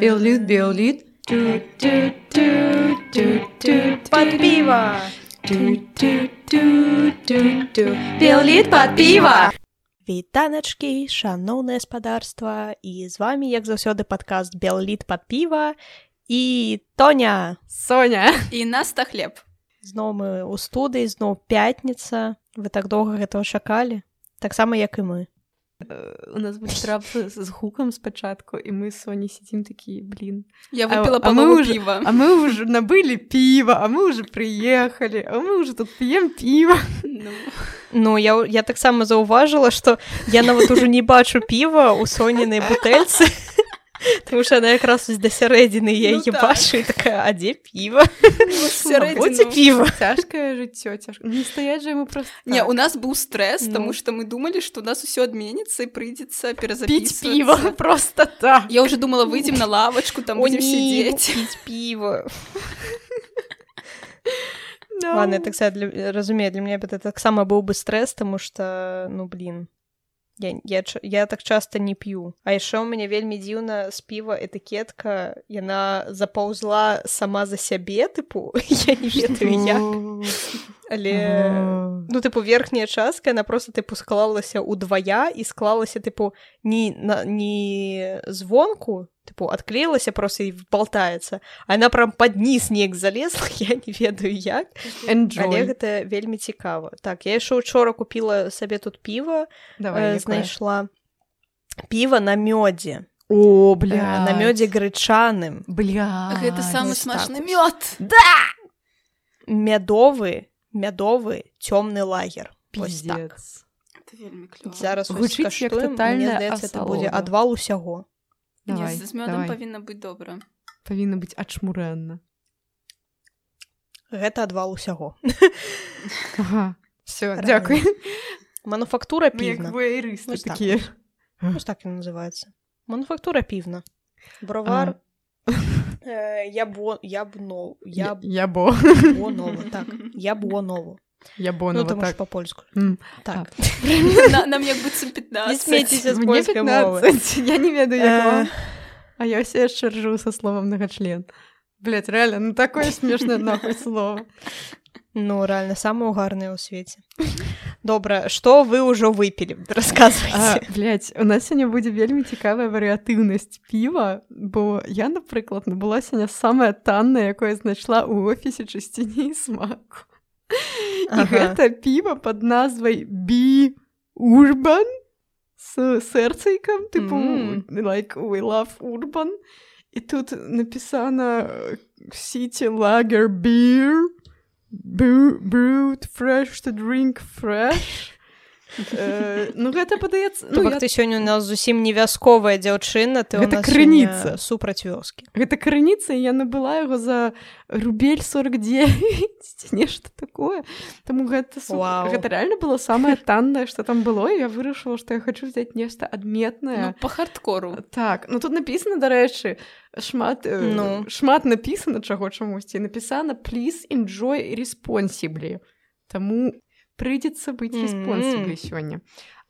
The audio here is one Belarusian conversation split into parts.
Беллит, беллит. Под пиво! Беллит под пиво! Вітаначкі, шаноўнае спадарства і з вами як заўсёды падкаст Белліт пад піва і Тоня Соня і наста хлеб зноў мы ў студыі зноў пятніца Вы так доўга гэтага чакалі? Таксама як і мы. У нас будзе трап з гукам спачатку і мы Соні сидзім такі блин я А- выпила а мы палову уже- пива а мы уже набылі піва а мы уже прыехалі а мы уже тут п'ем піва Ну, Ну я, я таксама заўважыла што я нават ужо не бачу піва ў соненай бутэльцы Таму што яна якраз вось да сярэдзіны я Ну яе так. бачу і такая а дзе піва піва цяжкае жыццё цяжка не стаять же ему просто Не, так. у нас быў стресс, Ну. тому что мы думали, что у нас все отменится и придется піць перезаписываться. піва просто так Я уже думала, выйдем на лавочку, там сидеть. піць піва No. Ладно, я так разумею, для меня это таксама быў бы стресс, тому что, ну, блин, я, я, я так часто не п'ю. А яшчэ ў мяне вельмі дзіўна з піва этыкетка, яна запаўзла сама за сябе, тыпу, я не ведаю як, але... Ну, тыпу, верхняя частка, яна просто, тыпу, склалася ўдвая і склалася, тыпу, не, на, не звонку, тыпу, адклеілася просто і болтаецца, а яна прям пад ніз неяк залезла, я не ведаю як. Enjoy. Але гэта вельмі цікава. Так, я яшчэ учора купіла сабе тут піва, Давай, э, знайшла піва на мёдзе, О, э, бля, на мёдзе грычаным, бля. Это самый вот так смачный вот. мед. мядовы, мядовы цёмны лагер. Вось так. Пиздец. Это вельмі клёво. Зараз Гучыць як скаштуем, мне тотальная здаецца, это будзе асалода. адвал усяго. Не, Давай, з медом давай. павінна быць добра. Павінна быць ачмурэнна. Гэта адвал усяго. Ага. Все, Правильно. дзякуй. Мануфактура Мы як півна. воерысты Вось так такія. Вось так ён называецца. Мануфактура півна. Бровар. Э, ябо, ябно, Я, яб, я бо. ябоново, так, ябоново. Я бо, Ну, ну, ж так. по-польску. М. Так. На- Нам як быццам 15. Не смейцеся з Мне польскай мовы. 15. Я не ведаю, Э. А я все яшчэ ржу со словом многочлен. Блять, реально, ну такое смешное нахуй слово. Ну, реально, самое угарное ў свеце. Добра, што вы ўжо выпілі? А, Расказвайце. блять, у нас сёння будзе вельмі цікавая варыятыўнасць піва, бо я, напрыклад, набыла сёння самае таннае, якое знайшла ў офісе чысціні і смаку. І Ага. гэта піва пад назвай бі урбан з сэрцайкам тыпу Мм. like we love urban і тут напісана э, city lager beer brew- brewed fresh to drink fresh Э, ну гэта падаецца ну, я... ты сёння у нас зусім не вясковая дзяўчына, ты ў Гэта нас крыніца. супраць вёскі. гэта крыніца і я набыла яго за рубель 49 ці нешта такое Таму гэта. Вау. гэта реально было самае таннае што там было і я вырашыла што я хочу взять нешта Ну, адметнае по хардкору. так ну тут написано дарэчы шмат э, Ну. шмат написано чаго чамусьці написано please enjoy responsibly Таму прыйдзецца быць Мгм. респонсіблі сёння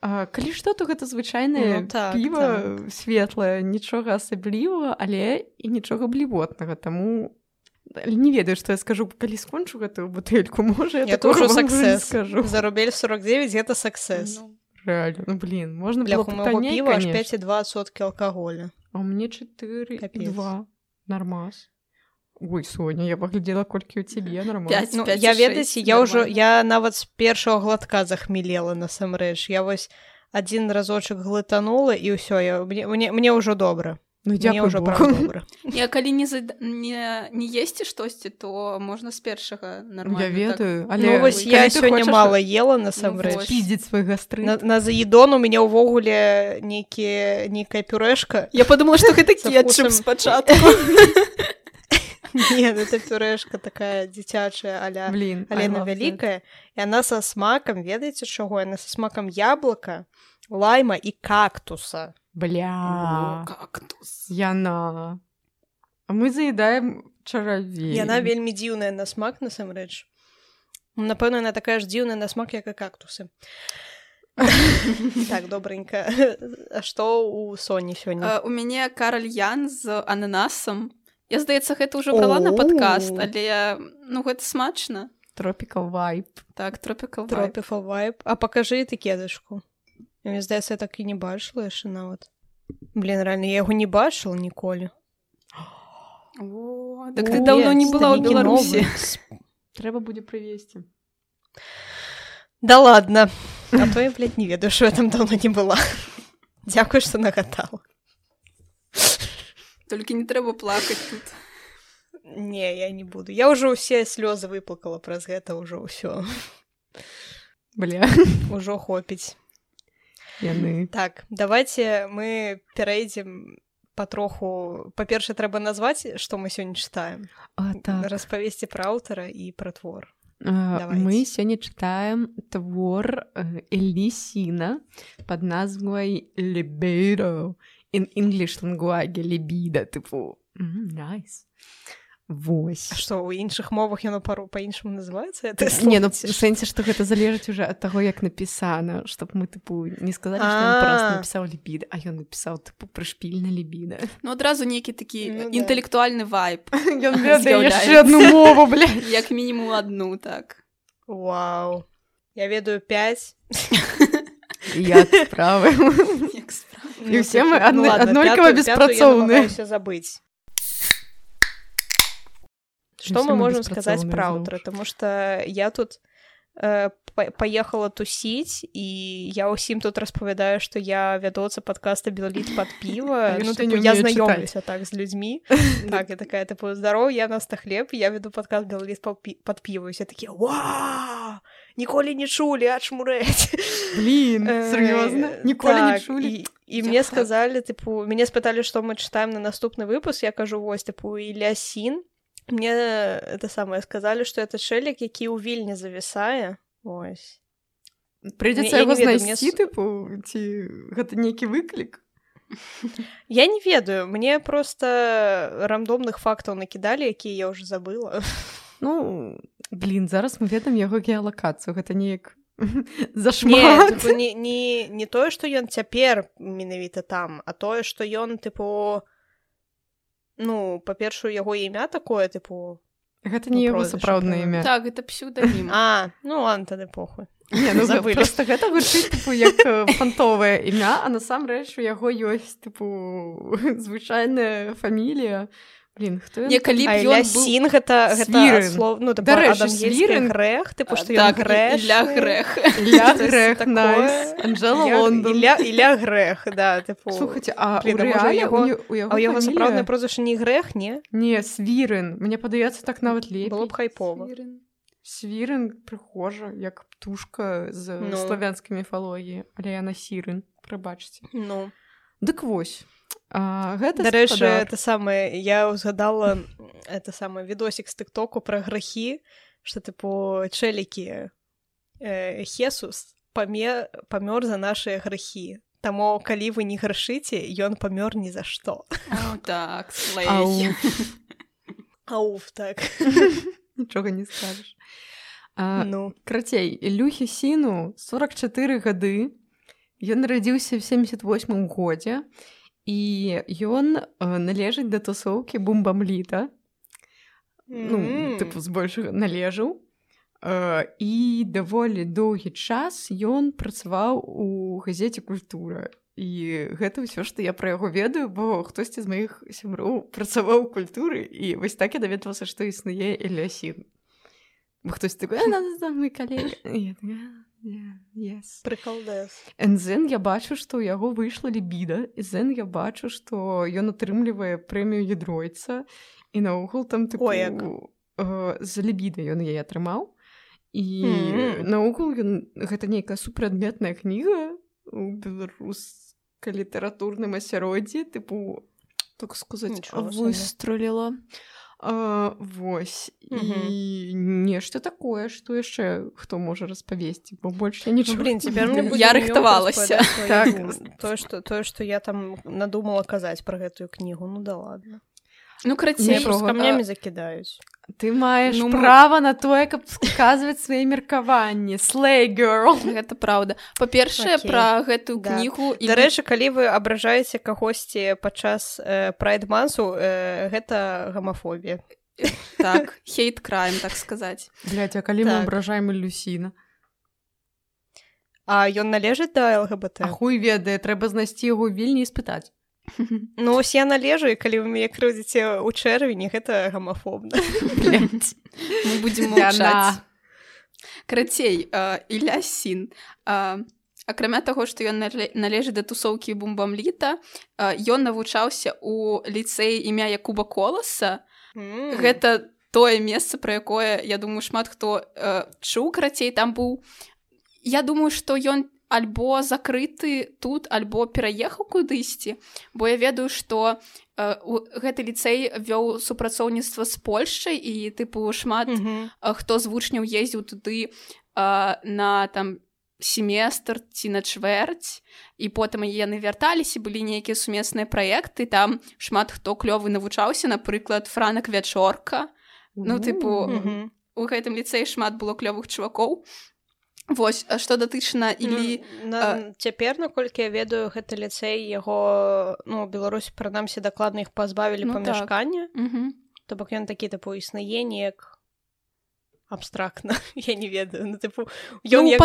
А, калі што то гэта звычайнае Ну, так, піва светлае нічога асаблівага але і нічога блівотнага таму не ведаю што я скажу калі скончу гэтую бутэльку можа я, Я тоже скажу За рубель 49 гэта саксес. Ну, реально ну блин можна Бля, піва аж конечно. 5,2 соткі алкаголя. А мне 4 Капец. і 2 нормас Ой Соня я паглядзела колькі у цябе нормас Пяць. Ну, 5,6 я ведаеце, я ўжо нормально. я нават з першага глотка захмелела насамрэч. Я вось адзін разочак глытанула і ўсё я мне, мне, мне ўжо добра. ну ўжо. Не, калі не, зад... не, не есці штосьці, то можна з першага нормально. я ведаю Ну але вось калі я сёння хочаш мала ела вось. насамрэч. піздзець свой гастрыт На, на заедон у мяне ўвогуле нейкі нейкая пюрэшка. Так. Я подумала, што гэта кетчуп спачатку. Не, это пюрэшка такая дзіцячая аля блин Алена вялікая і яна са смакам ведаеце чаго яна са смакам яблыка лайма і кактуса. Бля. Кактус. яна а мы заедаем чаравей яна вельмі дзіўная на смак насамрэч напэўна яна такая ж дзіўная на смак як і кактусы. Так добренька А што у соні сёння У мяне каральян з ананасам. Я здаецца, гэта ўжо брала на падкаст, але ну гэта смачна. Tropical vibe. Так, тропікал тропіфал вайп а пакажы этыкетачку мне здаецца я так і не бачыла яшчэ нават. Блин реально я яго не бачыла ніколі. О, так ты даўно не была ў Беларусі. Трэба будзе прывесці. да ладно а то я блядь, не ведаю що я там давно не была. Дзякуй што нагадала Толькі не трэба плакаць тут. не я не буду я ўжо ўсе слёзы выплакала праз гэта ўжо ўсё Бля, ўжо хопіць яны. так давайте мы перайдзем патроху па-першае трэба назваць што мы сёння чытаем А, так. распавесці пра аўтара і пра твор Давайте. Мы сёння чытаем твор э, Элісіна пад назвай Libido in English language libido тыпу nice. Вось. Што ў іншых мовах яно пару па-іншаму называецца Это Не, ну, сэнсе, што гэта залежыць уже ад таго, як напісана, чтоб мы тыпу не сказалі, напісаў лібіда, а ён напісаў тыпу прышпільна лібіда. Ну адразу нейкі такі інтэлектуальны яшчэ адну мову, бля. Як мінімум адну так. Вау я ведаю 5 Я справы. І ўсе мы адны- аднолькава беспрацоўныя. забыць мы Усе мы беспрацоўныя пра зноў аўтара. Таму што я тут э, па- паехала тусіць і я ўсім тут распавядаю што я вядоцца падкаста белаліт пад піва ну, не я знаёмлюся так з людзьмі так і такая тыпу здароў я нас та хлеб я веду падкаст белаліт пад піва усе такія ва ніколі не чулі ачмурэць Блін, Э, сур'ёзна? Ніколі не так, чулі? і, і мне сказалі тыпу мяне спыталі што мы чытаем на наступны выпуск я кажу вось тыпу лясін мне это самае сказалі што это чэлік які ў вільні завісае ось Прыйдзецца яго не мне знайсці, с- тыпу, ці гэта нейкі выклік? я не ведаю мне просто рандомных фактаў накідалі якія я ўжо забыла Ну, блін, зараз мы ведаем яго геалакацыю, гэта неяк не, зашмат. тыпу, не, не, не тое што ён цяпер менавіта там а тое што ён тыпу ну па-першую яго імя такое тыпу Гэта Ну, не яго прозвішча, сапраўднае імя. Так, гэта псеўданім. а ну ладно тады похуй Не, ну, забылі. просто гэта гучыць тыпу як фантовае імя, а насамрэч у яго ёсць тыпу звычайная фамілія. Блін, хто ён? Не, калі б А ён гэта гэта слов ну свірын- грэх тыпу што Так, грэх. Штось Грэх. Анжела грэх да тыпу Слухайце, а яго- сапраўднае прозвішча не грэх не Не, свірын. Мне падаецца так нават лепей. было б хайпова Свірын. Прыхожа, як птушка з Ну. славянскай міфалогіі, але яна сірын, прабачце. ну Дык вось. А, гэта дарэчы это самае я ўзгадала это самы відосік з тыктоку пра грахі што тыпу чэлікі э, хесус памер памёр за нашыя грахі. Таму калі вы не грашыце ён памёр ні за што. О, так. Ауф так. Нічога не скажаш. А, ну. Крацей, Ілюхі сіну 44 гады. Ён нарадзіўся ў 78 годзе. і ён э, належыць да тусоўкі бумбамліта. ну, М. тыпу збольшага належаў э, і даволі доўгі час ён працаваў у газеце культура і гэта ўсё што я пра яго ведаю бо хтосьці з маіх сяброў працаваў культуры і вось так я даведвалася што існуе лясін хтось такой мой калег yes. прыкалдэс Энзен я бачу, што ў яго выйшла лібіда. Зен я бачу, што ён атрымлівае прэмію ядройца і наогул там э, за лібіда ён яе атрымаў. І Мгм. наогул ён гэта нейкая супрадметная кніга у беларускай літаратурным асяроддзі тыпу так сказаць выстраліла. А, вось. І нешта такое што яшчэ хто можа распавесці бо больш я Ну, нічога блин, цяпер Я рыхтавалася. Так. тое што тое што я там надумала казаць пра гэтую кнігу ну да ладно Ну просто Нічога. камнямі закідаюць Ты маеш Ну, ну, мы- права на тое, каб сказваць свае меркаванні. Slay girl. гэта праўда па-першае Окей. пра гэтую Да. кнігу і Дарэчы калі вы абражаеце кагосьці падчас э, прайдмансу э, гэта гамафобія так хейт краем так сказаць Блядь, а калі мы Так. абражаем Люсіна? А ён належыць да ЛГБТ А хуй ведае, трэба знайсці яго вільні і спытаць. Ну ось я належу і калі вы мяне крыўдзіце ў чэрвені гэта гамафобна. Мы будзем карацей э, Ілля сін. Акрамя таго што ён нале- належыць да тусоўкі бумбамліта э, ён навучаўся у ліцэі імя Якуба коласа. Гэта тое месца пра якое я думаю шмат хто э, чуў карацей там быў. Я думаю што ён альбо закрыты тут альбо пераехаў кудысьці бо я ведаю што э, у- гэты ліцэй вёў супрацоўніцтва з Польшчай і тыпу шмат Мгм. а, хто з вучняў ездзіў туды а, на там семестр ці на чвэрць і потым яны вярталіся былі нейкія сумесныя праекты там шмат хто клёвы навучаўся напрыклад франак вячорка Ну, тыпу, Мгм. у гэтым ліцэі шмат было клёвых чувакоў Вось а што датычна Ілі Ну, на... цяпер наколькі я ведаю гэты ліцэй яго ну Беларусь прынамсі дакладна іх пазбавілі Ну, ну, так. памяшкання Мгм. то бок ён такі тыпу існае неяк абстрактна я не ведаю ну тыпу Ну, ён як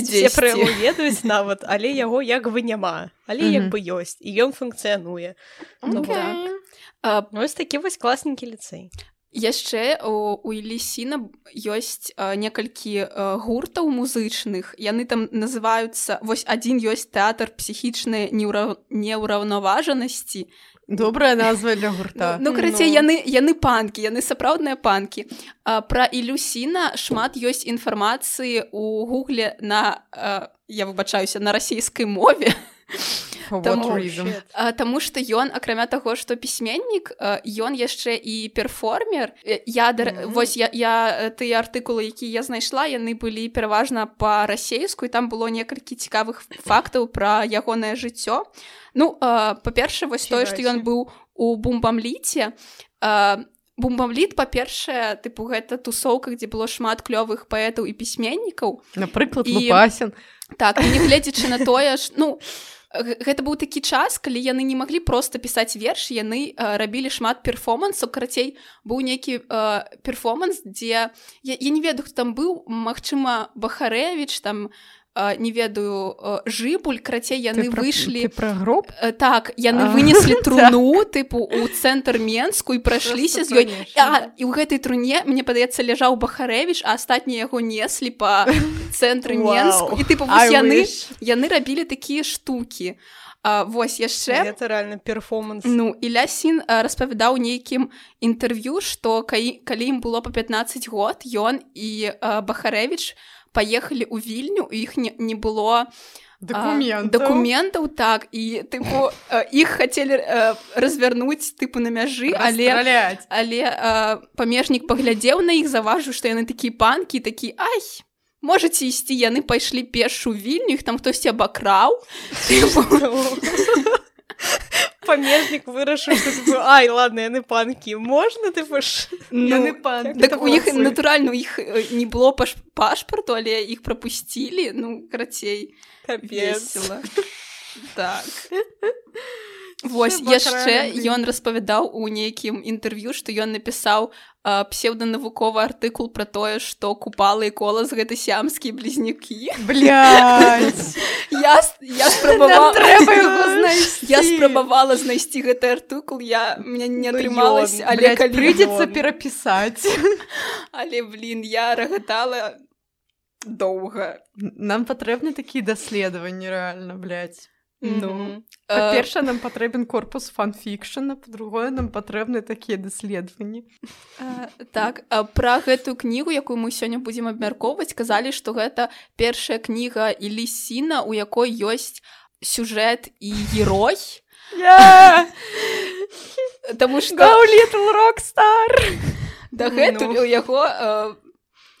дзесьці. яго ведаюць нават але яго як бы няма але як Мгм. бы ёсць і ён функцыянуе Ну, Окей. так. А, ну, ось такі вось класненькі ліцэй яшчэ у, у Ілісіна ёсць а, некалькі а, гуртаў музычных яны там называюцца вось адзін ёсць тэатр псіхічнай неўра... неўраўнаважанасці Добрая назва для ну, гурта. ну карацей Ну. яны яны панкі яны сапраўдныя панкі а, пра ілюсіна шмат ёсць інфармацыі у гугле на а, я выбачаюся на расійскай мове For Таму-. А, Таму што ён акрамя таго што пісьменнік ён яшчэ і перформер Э, я дар... Мгм. вось я, я тыя артыкулы які я знайшла яны былі пераважна па-расейску і там было некалькі цікавых фактаў пра ягонае жыццё Ну а, па-першае вось тое што ён быў у бумбамліце бумбамліт па-першае тыпу гэта тусоўка дзе было шмат клёвых паэтаў і пісьменнікаў Напрыклад, І- Лупасін. Так, нягледзячы на тое ж ну г- гэта быў такі час калі яны не маглі проста пісаць верш яны э, рабілі шмат перформансу карацей быў нейкі э, перформанс дзе я, я не ведаю хто там быў. Магчыма бахарэвич там не ведаю жыбуль карацей яны Ты выйшлі Ты пра гроб? Э, так яны А, вынеслі труну тыпу у цэнтр менску і прайшліся з ёй. а, і ў гэтай труне мне падаецца ляжаў бахарэвич а астатнія яго неслі па цэнтры менску. І тыпу яны wish. яны рабілі такія штукі. А, вось яшчэ. Рэальна перформанс. Ну Ілля сін а, распавядаў нейкім інтэрв'ю што калі, калі ім было па 15 год ён і а, бахарэвич паехалі ў вільню у іх не, не было Дакумент. дакументаў так і тыпу іх хацелі а, развярнуць тыпу на мяжы але але а, памежнік паглядзеў на іх заважыў што яны такія панкі такі ай можаце ісці яны пайшлі пешу вільню іх там хтосьці абакраў памежнік вырашыў што тыпу, ай ладно яны панкі можна ты ж Яны ну, так у іх натуральна у іх э, не было паш пашпарту але іх прапусцілі ну карацей весела так Вось яшчэ ён распавядаў у нейкім інтэрв'ю што ён напісаў а, псевданавуковы артыкул пра тое што купалы і колас гэта сямскія блізнякі Блядь. я я Нам спрабавала трэба яго знайсці. я спрабавала знайсці гэты артыкул я мне не атрымалася але калі прыйдзецца перапісаць. але блин я рагатала доўга Нам патрэбны такія даследаванні рэальна, блядь. Ну э, Па-першае, нам патрэбен корпус фанфікшана, па-другое, нам патрэбны такія даследаванні. э, так пра гэтую кнігу якую мы сёння будзем абмяркоўваць казалі што гэта першая кніга Ілі сіна у якой ёсць сюжэт і герой! Таму што little rockstar! дагэтуль Ну. у яго э,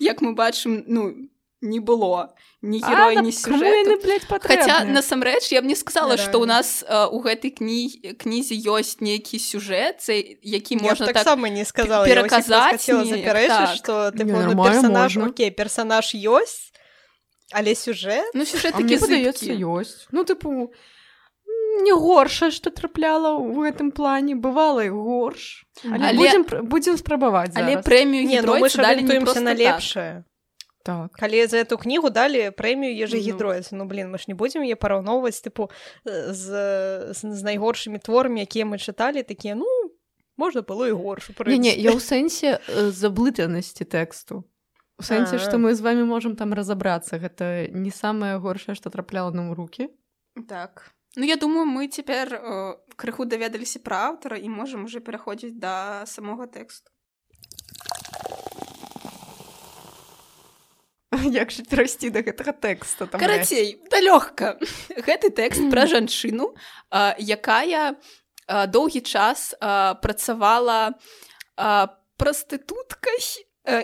як мы бачым ну не было. Ні героя ні кому сюжэту блядь, Хаця насамрэч я б не сказала што ў нас э, у гэтай кні кнізе ёсць нейкі сюжэт цей які можна б так таксама не сказала пераказаць так. што Не, типу, ну, персонаж можна. окей персонаж ёсць але сюжэт ну сюжэт такі зыбкі. ёсць. Ну тыпу не горшае што трапляла ў гэтым плане бывала і горш. Але, Але- будзем будзем спрабаваць але прэмію не ну мы далі не на так. лепшае так. Калі за эту кнігу далі прэмію Ну. ежегідроец ну блин мы ж не будзем яе параўноўваць тыпу э, з, з, з найгоршымі творамі якія мы чыталі такія ну можна было і горш не, не, я ў сэнсе э, заблытанасці тэксту. У сэнсе што мы з вами можам там разабрацца гэта не самае горшае што трапляла нам руки. Так. Ну я думаю мы цяпер э, крыху даведаліся пра аўтара і можам уже пераходзіць да самога тэксту як жа перайсці да гэтага тэкста там карацей да лёгка. Гэты тэкст пра жанчыну якая доўгі час працавала прастытуткай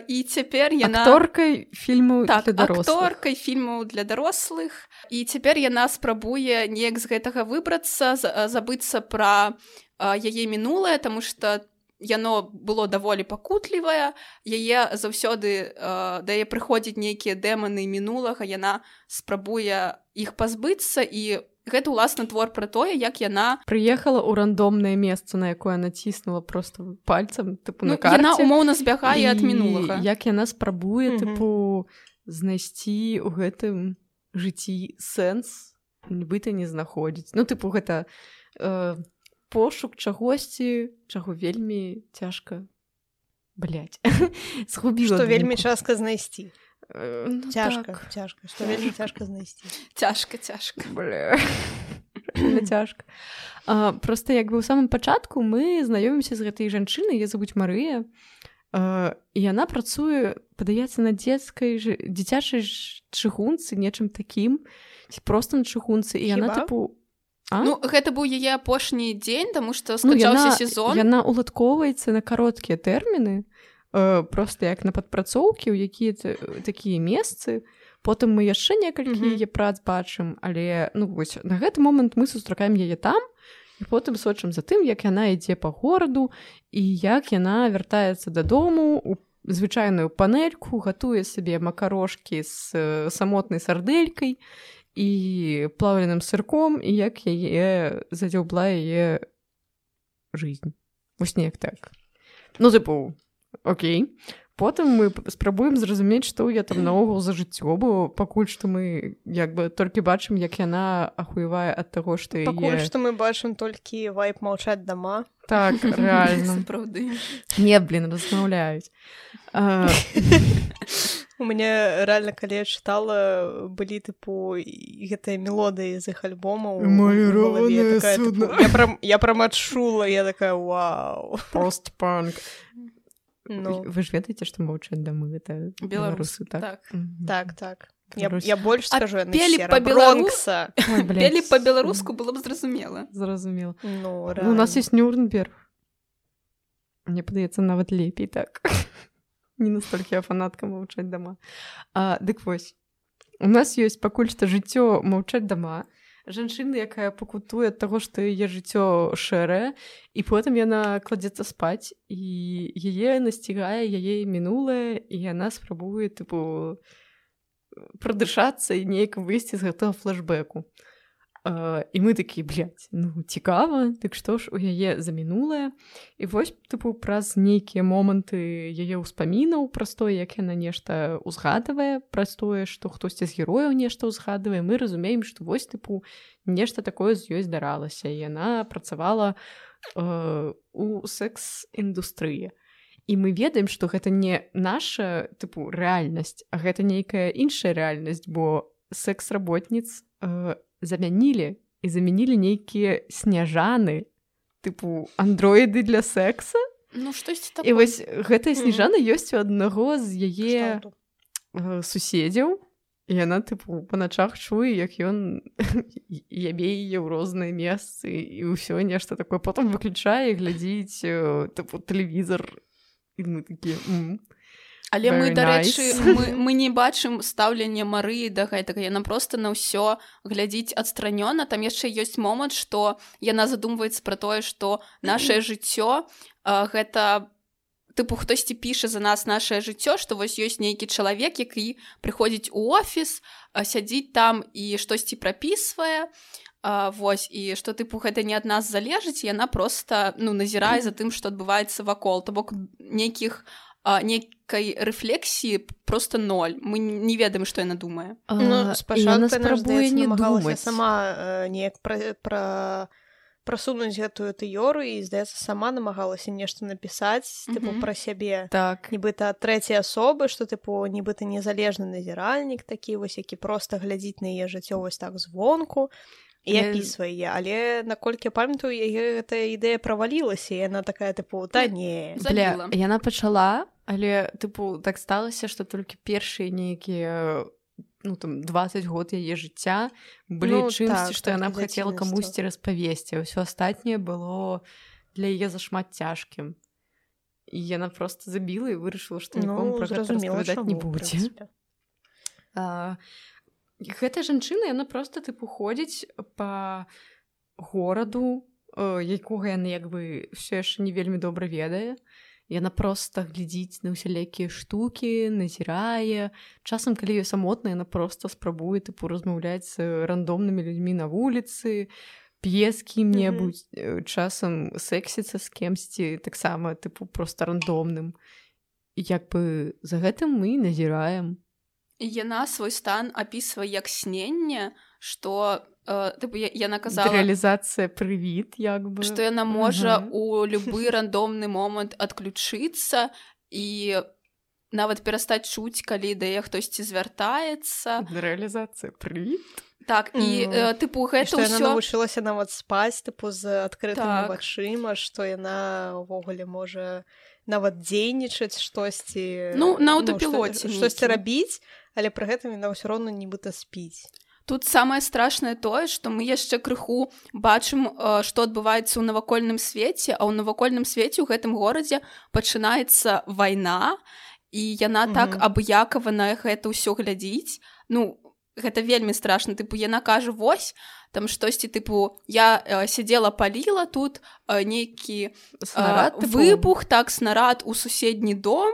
і цяпер яна акторкай фільму так акторкай фільмаў для дарослых. І цяпер яна спрабуе неяк з гэтага выбрацца забыцца пра яе мінулае тому что яно было даволі пакутлівае яе заўсёды а, да яе прыходзіць нейкія дэманы мінулага яна спрабуе іх пазбыцца і гэта ўласна твор пра тое як яна прыехала ў рандомнае месца на якое націснула просто пальцам тыпу ну, на карце яна умоўна збягае ад І мінулага як яна спрабуе Мгм. тыпу знайсці ў гэтым жыцці сэнс нібыта не знаходзіць. Ну тыпу гэта э, пошук чагосьці чаго вельмі цяжка. Блять згубіла што вельмі частка знайсці. Э, ну, цяжка так. цяжка што вельмі цяжка знайсці. Цяжка цяжка. Цяжка. А, просто як бы ў самым пачатку мы знаёмімся з гэтай жанчынай я забудь Марыя. І яна працуе падаецца на дзецкай дзіцячай чыгунцы нечым такім ці просто на чыгунцы. І яна тыпу А? Ну гэта быў яе апошні дзень тому что Ну, скончаўся яна, сезон. яна уладкоўваецца на кароткія тэрміны э, просто як на падпрацоўкі ў якія такія месцы. Потым мы яшчэ некалькі яе прац бачым але ну вось на гэты момант мы сустракаем яе там і потым сочым за тым як яна ідзе па гораду і як яна вяртаецца дадому у звычайную панельку гатуе сабе макарошкі з э, самотнай сарделькай і плаўленым сырком і як яе задзяўбла яе жизнь. Вось неяк так. Ну тыпу Окей потым мы спрабуем зразумець што я там наогул за жыццё бо пакуль што мы як бы толькі бачым як яна ахуевае ад таго што пакуль яе... што мы бачым толькі вайп маўчаць дома. Так реально. Сапраўды. Не блин размаўляюць. А, у мяне рэальна калі я чытала былі тыпу гэтыя мелодыі з іх альбомаў. Я прям я прям адчула я такая вау постпанк ну вы ж ведаеце што маўчаць дамы гэта беларусы так так Мгм. так так я, я больш скажу пелі. Ой, блядь. пелі па-беларуску было б зразумела зразумела ну, Ну, у нас есть Нюрнберг. Мне падаецца нават лепей так. Не настолькі я фанатка маўчаць дома. А, дык вось. У нас ёсць пакуль што жыццё маўчаць дома. Жанчына, якая пакутуе ад таго, што яе жыццё шэрае, і потым яна кладзецца спаць і яе насцігае яе мінулае і яна спрабуе тыпу прадышацца і неяк выйсці з гэтага флэшбэку. І мы такі блядь, ну цікава дык што ж у яе за мінулае і вось тыпу праз нейкія моманты яе ўспамінаў праз тое як яна нешта ўзгадывае праз тое што хтосьці з герояў нешта ўзгадывае мы разумеем што вось тыпу нешта такое з ёй здаралася яна працавала uh, у секс-індустрыі і мы ведаем што гэта не наша тыпу рэальнасць а гэта нейкая іншая рэальнасць бо секс-работніц uh, замянілі і замянілі нейкія сняжаны тыпу андроіды для секса? Ну і вось гэтая сніжана ёсць у аднаго з яе э, суседзяў і яна тыпу па начах чуе як ён ябе яе ў розныя месцы і ўсё нешта такое. Потым выключае глядзіць э, тыпу тэлевізор і мы такія Але мы Very дарэчы nice. мы, мы не бачым стаўленне Марыі да гэтага. Яна просто на ўсё глядзіць адстранёна. Там яшчэ ёсць момант што яна задумваецца пра тое што нашее жыццё а, гэта тыпу хтосьці піша за нас нашее жыццё што вось ёсць нейкі чалавек які прыходзіць у офіс сядзіць там і штосьці прапісвае а, вось і што тыпу гэта не ад нас залежыць яна просто ну назірае за тым што адбываецца вакол. То бок нейкіх а, нейкай рэфлексіі просто ноль. Мы не ведаем што яна думае Ну, спрабуе не думаць сама э, неяк пра, пра прасунуць гэтую тэорыю і здаецца сама намагалася нешта напісаць тыпу Мгм. пра сябе так. Нібыта трэцяй асобы што тыпу нібыта незалежны назіральнік такі вось які проста глядзіць на яе жыццё вось так звонку і апісвае яе але наколькі памятаю яе гэтая ідэя правалілася і яна такая тыпу та не. Бля, яна пачала але тыпу так сталася што толькі першыя нейкія ну там 20 год яе жыцця былі Ну, ну, чымсьці так, што яна б хацела камусьці распавесці ўсё астатняе было для яе зашмат цяжкім і яна просто забіла і вырашыла што ну зразумела не будзе. А, гэтая жанчына яна просто тыпу ходзіць па гораду э, якога яна як бы все яшчэ не вельмі добра ведае. Яна просто глядзіць на усялякія штукі назірае. Часам калі ёй самотна яна просто спрабуе тыпу размаўляць з рандомнымі людзьмі на вуліцы п'е з кім-небудзь э, часам сэксіцца з кемсьці таксама тыпу просто рандомным. Як бы за гэтым мы назіраем яна свой стан апісвае як сненне што э, тыпу, я- яна казала рэалізацыя прывід як бы што яна можа Мгм. у любы рандомны момант адключыцца і нават перастаць чуць калі да яе хтосьці звяртаецца рэалізацыя прывід так і Ну, э, тыпу гэта ўсё навучылася нават спаць тыпу з адкрытымі Так. вачыма што яна ўвогуле можа нават дзейнічаць штосьці Ну, на што- аўтапілоце штосьці нейкім. рабіць але пры гэтым яна ўсё роўна нібыта спіць Тут самае страшнае тое, што мы яшчэ крыху бачым, э, што адбываецца ў навакольным свеце, а ў навакольным свеце ў гэтым горадзе пачынаецца вайна і яна так Мгм. абыякава на гэта ўсё глядзіць. Ну гэта вельмі страшна тыпу яна кажа вось там штосьці тыпу я э, сядзела паліла тут э, нейкі тыпу? выбух так снарад у суседні дом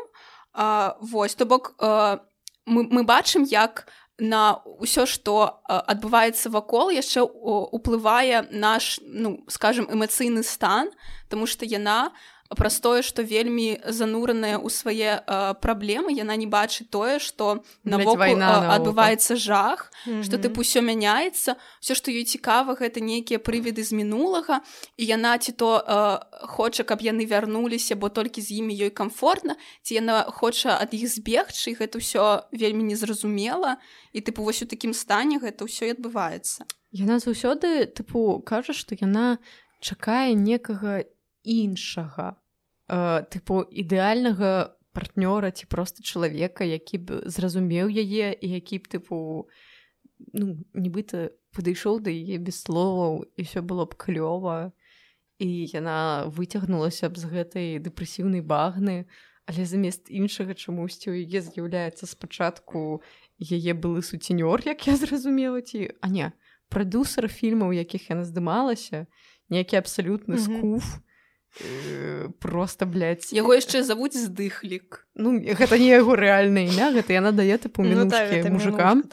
а, вось то бок а, мы, мы бачым як на ўсё што а, адбываецца вакол яшчэ у- уплывае наш ну скажем эмацыйны стан тому что яна праз тое што вельмі занураная ў свае а, праблемы яна не бачыць тое што навокал наогул. адбываецца жах што Мгм. тыпу ўсё мяняецца все што ёй цікава гэта нейкія прывіды з мінулага і яна ці то э, хоча каб яны вярнуліся бо толькі з імі ёй комфортна ці яна хоча ад іх збегчы і гэта ўсё вельмі незразумела і тыпу вось у такім стане гэта ўсё і адбываецца Яна заўсёды тыпу кажа што яна чакае некага іншага э, тыпу ідэальнага партнёра ці проста чалавека які б зразумеў яе і які б тыпу ну нібыта падышоў да яе без словаў і все было б клёва. І яна выцягнулася б з гэтай дэпрэсіўнай багны але замест іншага чамусьці у яе з'яўляецца спачатку яе былы суценёр як я зразумела ці а не прадусер фільмаў якіх яна здымалася нейкі абсалютны скуф э, просто блядь. яго яшчэ завуць здыхлік ну гэта не яго рэальнае імя гэта яна дае тыпу Ну, да, мужикам.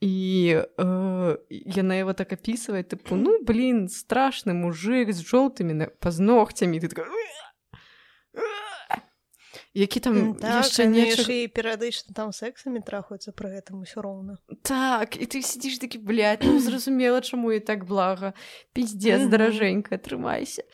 і э, яна его так апісвае тыпу ну блин страшны мужик з жоўтымі пазногцямі. Ты такая, які там М, так, яшчэ яшчэ і перыядычна там сексамі трахаюцца пры гэтым усё роўна. Так і ты сидзіш такі блядь, ну зразумела чаму і так блага. Пиздец даражэнька трымайся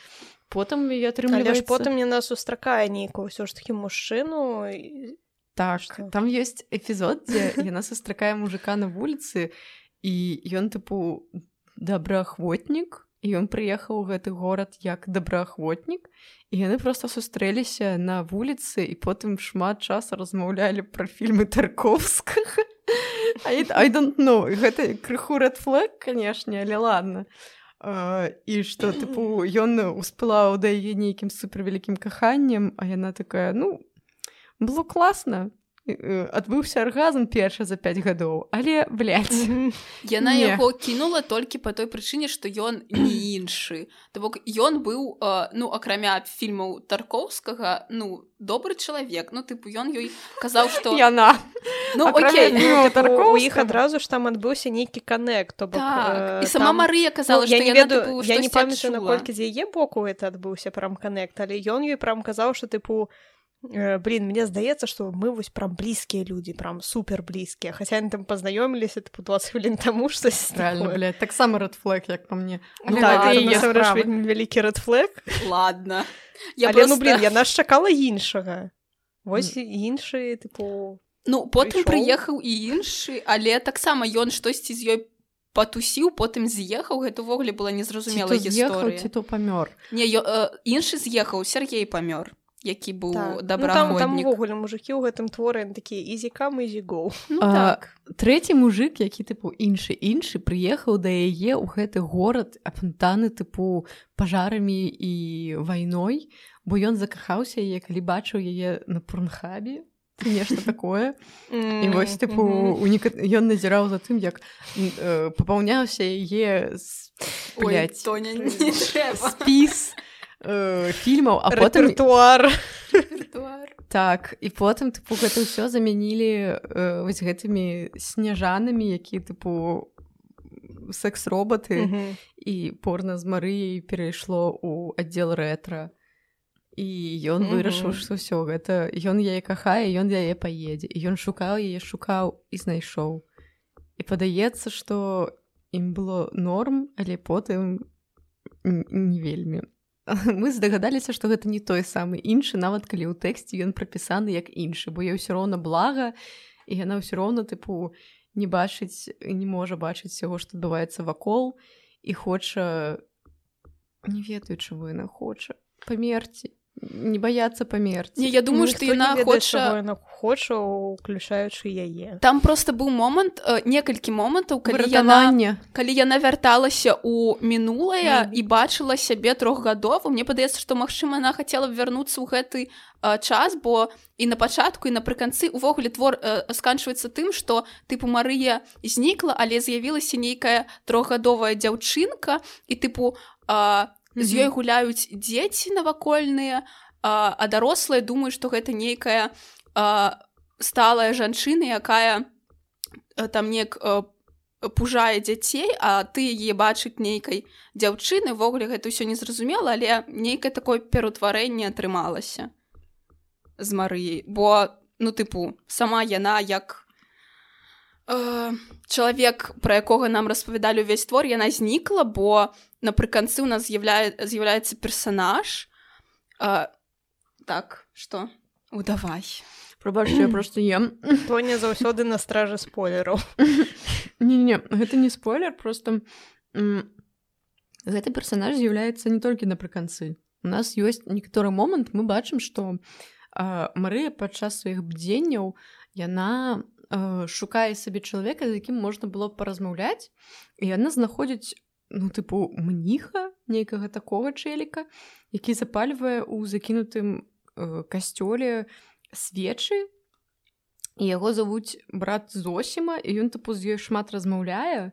потым атрымліваецца потым яна сустракае нейкую ўсё ж такі мужчыну і- Так, Што? там ёсць эпізод, дзе яна сустракае мужика на вуліцы і ён тыпу добраахвотнік і ён прыехаў у гэты горад як добраахвотнік і яны просто сустрэліся на вуліцы і потым шмат часу размаўлялі пра фільмы тарковскага I, I don't know. Гэта крыху red flag канешне але ладно. Uh, і што тыпу ён успылаў да яе нейкім супервялікім каханнем а яна такая ну было класна адбыўся аргазм першы за 5 гадоў але блядь, яна Не. яго кінула толькі по той прычыне што ён не іншы То бок ён быў э, ну акрамя фільмаў тарковскага ну добры чалавек ну тыпу ён ёй казаў што яна ну, окей, ну, у іх адразу ж там адбыўся нейкі канект то так. э, сама там... Марыя казала ну, я не ведаю я не памятаю наколькі з яе боку это адбыўся прям канект але ён ёй прям казаў что тыпу Э, блин мне здаецца что мы вось прям блізкія людзі прям супер блізкія хаця они там пазнаёміліся тыпу 20 хвілін таму что таксама рэдфлек як по мне ну, да, вялікі рэдфлек ладно. Я Але, просто... ну блин яна ж чакала іншага вось іншы тыпу ну потым прыехаў і іншы але таксама ён штосьці з ёй патусіў потым з'ехаў гэта ўвогуле была незразумела гісторыя ці то памёр не э, іншы з'ехаў Сергей памёр які быў так. добраходнік ну, увогуле мужикі ў гэтым творы такі ізікам ізігоў ну, так. трэці мужик які тыпу іншы іншы прыехаў да яе ў гэты горад апантаны тыпу пажарамі і вайной бо ён закахаўся яе калі бачыў яе на пурнхабе нешта такое. І вось тыпу у нека... ён назіраў за тым як э, папаўняўся яе спіс э, фільмаў а потым туар так і потым тыпу гэта ўсё замянілі э, вось гэтымі сняжанамі які тыпу секс-роботы. Mm -hmm. і порна з марыяй перайшло у аддзел рэтра і ён вырашыў што ўсё гэта ён яе кахае ён яе паедзе і ён шукаў яе шукаў і знайшоў і падаецца што ім было норм але потым не вельмі мы здагадаліся што гэта не той самы іншы нават калі ў тэксце ён прапісаны як іншы бо я ўсё роўна блага і яна ўсё роўна тыпу не бачыць не можа бачыць сяго што адбываецца вакол і хоча не ведаю чаго яна хоча. Памерці не баяцца памерці не я думаю што яна хоча хоча уключаючы яе. Там просто быў момант э, некалькі момантаў калі яна калі яна вярталася у мінулае і бачыла сябе трохгадову мне падаецца што магчыма она хацела б вярнуцца ў гэты э, час бо і на пачатку і напрыканцы увогуле твор э, сканчваецца тым што тыпу Марыя знікла але з'явілася нейкая трохгадовая дзяўчынка і тыпу а з ёй гуляюць дзеці навакольныя а, а дарослыя думаюць што гэта нейкая сталая жанчына якая там неяк пужае дзяцей а ты яе бачыць нейкай дзяўчыны ввогуле гэта ўсё незразумела але нейкае такое пераўтварэнне атрымалася з марыяй. Бо ну тыпу сама яна як э, чалавек пра якога нам распавядалі ўвесь твор яна знікла бо напрыканцы у нас з'яўляе з'яўляецца персонаж а, так что удавай. Прабач я просто ем. То не заўсёды на стражы спойлераў. Не не гэта не спойлер просто гэты персонаж з'яўляецца не толькі напрыканцы. У нас ёсць некаторы момант мы бачым что Марыя падчас сваіх бдзенняў яна шукае сабе чалавека з якім можна было паразмаўляць і яна знаходзіць ну тыпу мніха нейкага такога чэліка які запальвае ў закінутым э, касцёле свечы яго завуць брат зосіма і ён тыпу з ёй шмат размаўляе і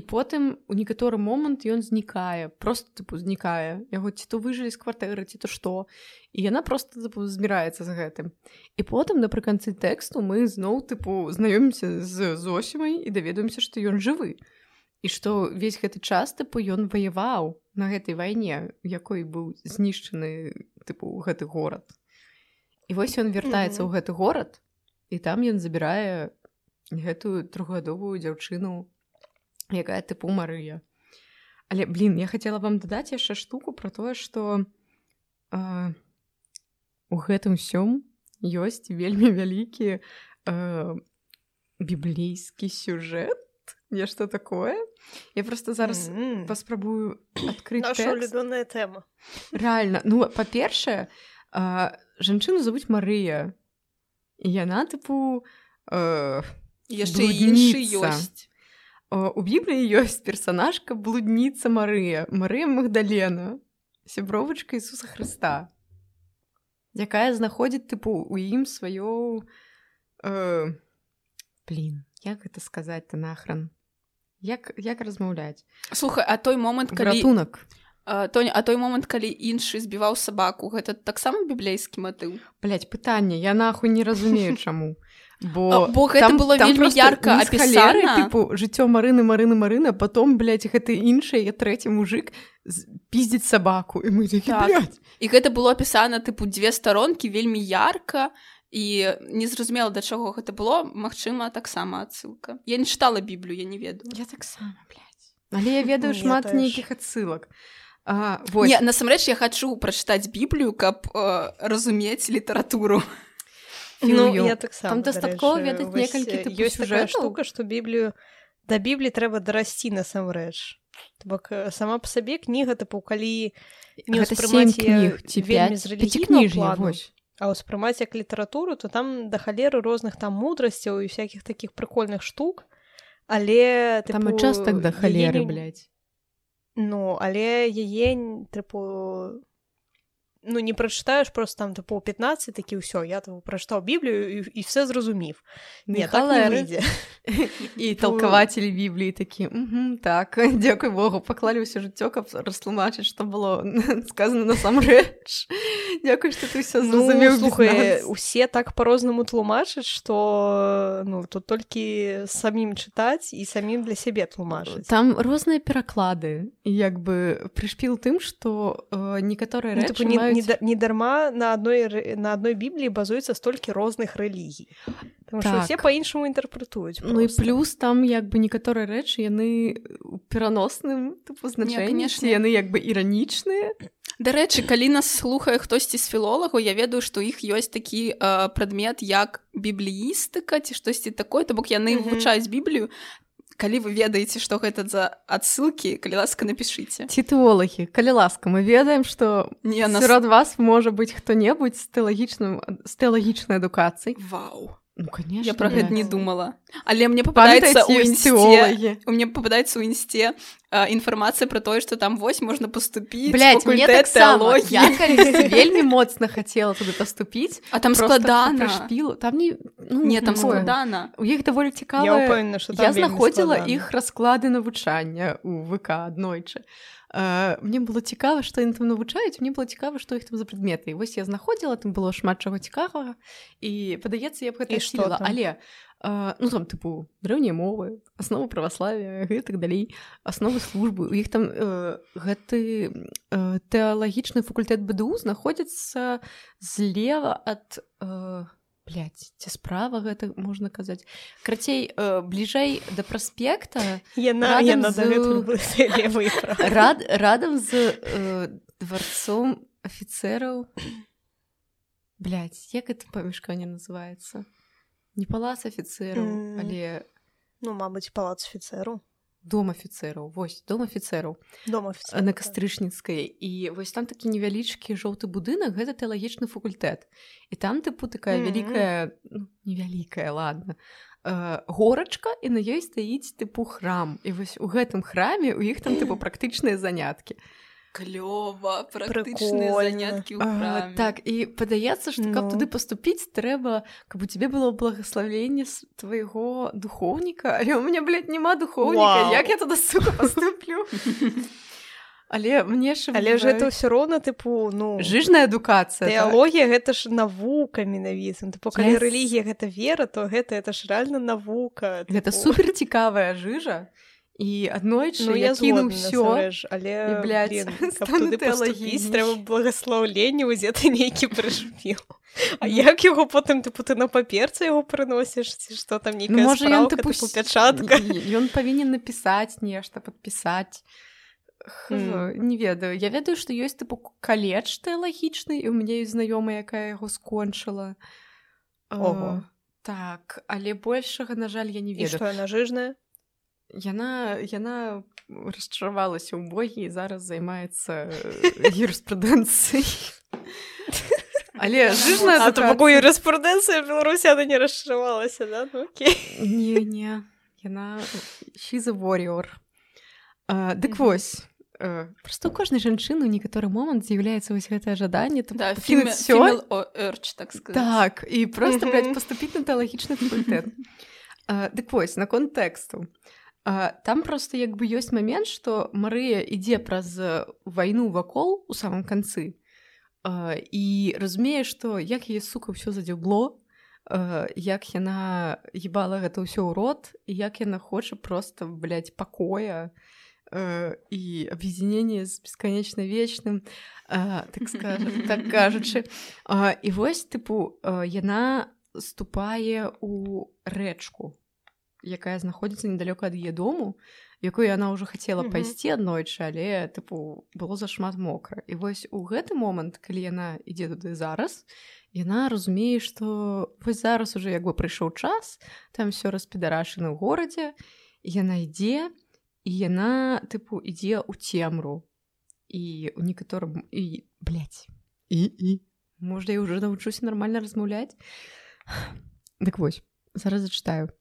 потым у некаторы момант ён знікае просто тыпу знікае. Яго ці то выжылі з кватэры ці то што. І яна просто збіраецца з гэтым. І потым напрыканцы тэксту мы зноў тыпу знаёмімся з зосімай і даведаемся што ён жывы. І што весь гэты час тыпу ён ваяваў на гэтай вайне якой быў знішчаны тыпу гэты горад. І вось ён вяртаецца ў mm -hmm. гэты горад і там ён забірае гэтую трохгадовую дзяўчыну якая тыпу марыя але блин я хацела вам дадаць яшчэ штуку про тое что э, у гэтым сём ёсць вельмі вялікі э, біблейскі сюжэт нешта такое. Я просто зараз mm -hmm. паспрабую адкрыць любёная тэма. Реально ну па-першае жанчыну завуць Марыя. Яна тыпу яшчэ іншы ёсць у бібліі ёсць персонажка блудніца Марыя Марыя Магдалена сябровачка Ісуса Хрыста якая знаходзіць тыпу у ім сваё э, блин як гэта сказаць то нахран як як размаўляць слухай а той момант калі ратунак а, той а той момант калі іншы збіваў сабаку гэта таксама біблейскі матыў блять пытанне я нахуй не разумею чаму бо А, бо гэта было вельмі просто ярка апісана. тыпу жыццё марыны марыны марына потом блять гэты іншы я трэці мужик пиздзіць сабаку і мы такі, Так. «Блядь». і гэта было апісана тыпу дзве старонкі вельмі ярка і незразумела да чаго гэта было магчыма таксама адсылка я не чытала біблію я не ведаю я таксама блядь. але я ведаю Я шмат нейкіх адсылак а, вось Не, насамрэч я хачу прачытаць біблію каб э, разумець літаратуру Ну, я таксама Там дастаткова ведаць некалькі тыпу ёсць такая штука што біблію да бібліі трэба дарасці насамрэч То бок сама па сабе кніга тыпу калі не ўспрымаць вельмі з рэлігійнага а ўспрымаць як літаратуру то там да халеры розных там мудрасцяў і всякихх таких прыкольных штук. Але там і тыпу, час так да халеры не- блядь. Ну але яе тыпу ну не прачытаеш просто там тыпу 15 такі ўсё я тыпу прачытаў біблію і, і все зразумів не, так не і толкавацелі бібліі такі «Мгм, так дзякуй богу паклалі ўсё жыццё каб растлумачыць што было сказано насамрэч Дякуй што ты Ну, зразумеў слухай усе так по-рознаму тлумачаць што ну тут толькі самім чытаць і самім для сябе тлумачыць там розныя пераклады як бы прышпіл тым што э, некаторыя Ну, рэчы не, не, да- не дарма на адной на адной бібліі базуецца столькі розных рэлігій Таму што Так. усе па-іншаму інтэрпрэтуюць Ну і плюс там як бы некаторыя рэчы яны у пераносным значэнні яны як бы іранічныя Дарэчы калі нас слухае хтосьці з філолагу я ведаю што іх ёсць такі э, прадмет як бібліістыка ці штосьці такое то бок яны Мгм. вывучаюць біблію калі вы ведаеце што гэта за адсылкі калі ласка напішыце. Ці тэолагі калі ласка мы ведаем што не нас... сярод вас можа быць хто-небудзь з тэалагічным з тэалагічнай адукацыяй. Вау ну, конечно, я про гэта не думала. Але мне попадаецца у тэолагі у мне попадаецца ў інсце а, інфармацыя про тое што там вось можна паступіць я вельмі моцна хацела туды паступіць а там складана. прышпілу. там не ну, не там складана. у іх даволі я цікава я вельмі знаходзіла іх расклады навучання у ВК аднойчы Uh, мне было цікава што яны там навучаюць мне было цікава што іх там за прадметы. І вось я знаходзіла там было шмат чаго цікавага і падаецца я б гэта там? але uh, ну там тыпу дрэўнія мовы асновы праваславия гэтак далей асновы службы. У іх там uh, гэты uh, тэалагічны факультэт БДУ знаходзіцца злева ад uh, Блядь, ці справа гэта можна казаць крацей э, бліжэй да праспекта яна яна з- рад радам з э, дворцом афіцераў Блядь, як это памяшканне называется не палац афіцераў М. але ну мабыць палац офіцеру дом афіцераў вось дом афіцераў дом на офіцер кастрычніцкай. І вось там такі невялічкі жоўты будынак гэта тэалагічны факультэт. І там тыпу такая Мгм. вялікая ну, невялікая ладно э, горачка і на ёй стаіць тыпу храм. І вось у гэтым храме у іх там тыпу практычныя заняткі клёва практычныя заняткі А, храме. так і падаецца што каб Ну. туды паступіць трэба каб у тебе было благословенне з твайго духоўніка але у меня блядь, няма духоўніка Вау. як я туда сука паступлю але мне ж але ж гэта ўсё роўна тыпу ну жыжная адукацыя так? тэалогія гэта ж навука менавіта тыпу калі Yes. рэлігія гэта вера то гэта это ж рэальна навука Гэта тыпу. супер цікавая жыжа і аднойчы Ну я кіну ўсё але блядь, блін, каб стану туды паступіць тэалагіняй. трэба благослаўленне узеты нейкі прышпіл А як яго потым тыпу ты на паперцы яго прыносіш ці што там Ну, нейкая можа ён тыпу пячатка ён павінен напісаць нешта падпісаць Хз, не ведаю. Я ведаю што ёсць тыпу каледж тэалагічны і у мяне ёсць знаёмая якая яго скончыла Ого. так але большага на жаль я не ведаю. што яна яна расчаравалася ў богі і зараз займаецца юрыспрудэнцыяй але жыжная А то пакуль адукацыя- юрыспрудэнцыя Беларусі она не расчаравалася да ну, окей не не яна a warrior а, дык Мгм. вось э, просто у кожнай жанчыны ў некаторы момант з'яўляецца вось гэтае жаданне Да, urge, так сказать. так і просто блядь, Мгм. паступіць на тэалагічны факультэт дык вось на контэксту А, там просто як бы ёсць момент што Марыя ідзе праз э, вайну вакол у самом канцы А, і разумее што як яе сука ўсё задзюбло э, як яна ебала гэта ўсё ў рот як яна хоча просто блядь, пакоя э, і аб'ядзянение з бесканечна вечным э, так скажа, так кажучы А, і вось тыпу яна ступае у рэчку якая знаходзіцца недалёка ад яе дому якую яна ўжо хацела пайсці аднойчы але тыпу было зашмат мокра і вось у гэты момант калі яна ідзе туды зараз яна разумее што вось зараз уже як бы прыйшоў час там все распідарашана ў горадзе яна ідзе і яна тыпу ідзе ў цемру і у некаторым і блядь, і і можа я уже навучуся нармальна размаўляць дык вось зараз зачытаю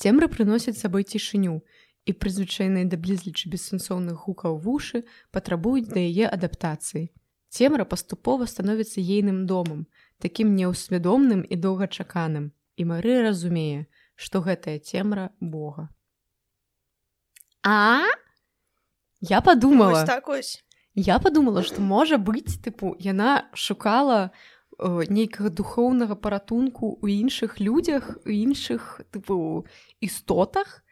цемры прыносяць з сабой цішыню і прызвычайныя да блізлічы бессэнсоўных гукаў вушы патрабуюць да яе адаптацыі цемра паступова становіцца ейным домам такім неўсвядомным і доўгачаканым і Мары разумее што гэтая цемра Бога. А? Я подумала. Вось так ось? Я подумала, што можа быць тыпу яна шукала нейкага духоўнага паратунку ў іншых людзях, у іншых тыпу істотах.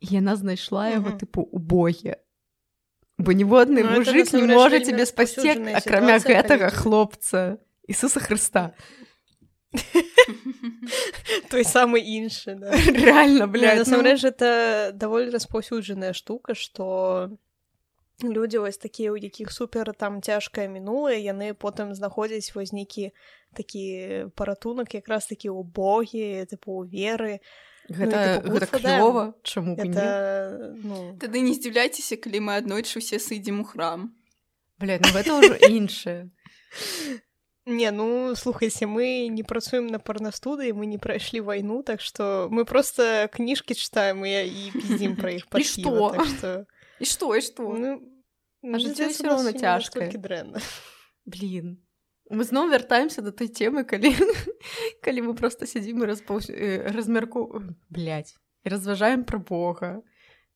Яна знайшла яго Мгм. тыпу у боге. Бо ніводны Ну, мужик не можа цябе спасці акрамя гэтага калі- хлопца Ісуса Хрыста. той самы іншы да. Реально, Бля, ну, насамрэч это даволі распаўсюджаная штука што людзі вось такія у якіх супер там цяжкае мінулае яны потым знаходзяць вось нейкі такі паратунак якраз такі ў богі тыпу веры гэта, тыпу, гэта клёва, чаму это ну Тады не здзіўляйцеся, калі мы аднойчы ўсе сыдзем у храм. Блядь, ну гэта ўжо іншае. не ну слухайце мы не працуем на парнастудыі мы не прайшлі вайну так што мы просто кніжкі чытаем і, і піздзім пра іх пад што? так што І што і што? Ну, А жыццё здаецца, ўсё у нас роўна не цяжкае. настолькі дрэнна. Блин. Мы зноў вяртаемся да той темы калі калі мы просто сядзім і распаўс... э, размярку блядь, і разважаем пра Бога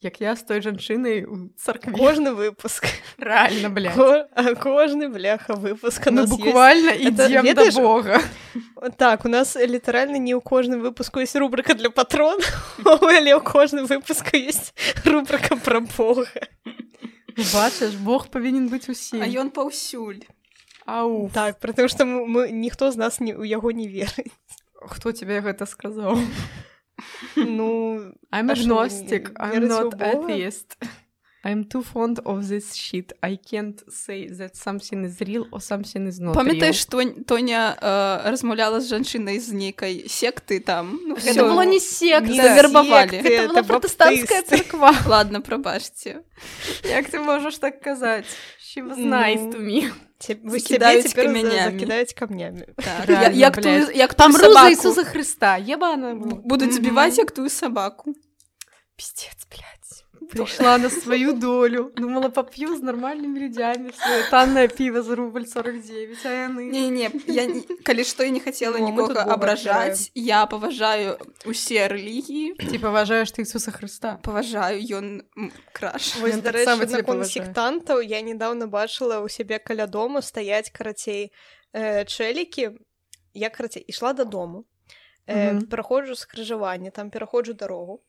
як я з той жанчынай у царкве Кожны выпуск. реально блядь. Ко- Кожны бляха выпуск у Мы нас буквально да ведаеш, Бога. Так, у нас літаральна не ў кожным выпуску есть рубрика для патрона, але ў кожным выпуску есть рубрика пра Бога. бачыш Бог павінен быць А ён паўсюль. Ау Так, потому что мы, мы ніхто з нас не, у яго не верыць. хто тебе гэта сказаў Ну, I'm А што, вы agnostic, не I'm верыце ў not Бога? atheist. I'm too fond of this shit. I can't say that something is real or something is not Памятаеш, real. што Тоня э, размаўляла з жанчынай з нейкай секты там. Ну, Гэта всё. было не секта. Не завербавалі. секты, Гэта была это пратэстанцкая баптысты. царква. Ладно, прабачце. Як ты можаш так казаць? She was nice Ну, to me. Те- Вы Закидаюць себе теперь за- камянямі. закидаюць камнямі. Так. Реально, Я- як блядь. тую, як Там тую руза сабаку. Ісуса Христа. Ебана. Б- Будуць збіваць як тую сабаку. Пиздец, блядь. Пришла на свою долю. Думала, попью с нормальными людьми свое танное пиво за рубль 49, а яны... Не-не, я не- калі што я не хацела Ну, нікога абражаць. Я паважаю усе рэлігіі. Ты паважаеш ты Ісуса Христа. Паважаю ён краш. Паважае. сектантаў я недавно бачыла ў сябе каля дома стаяць карацей э, чэлікі я карацей ішла дадому э, Мгм. праходжу скрыжаванне там пераходжу дарогу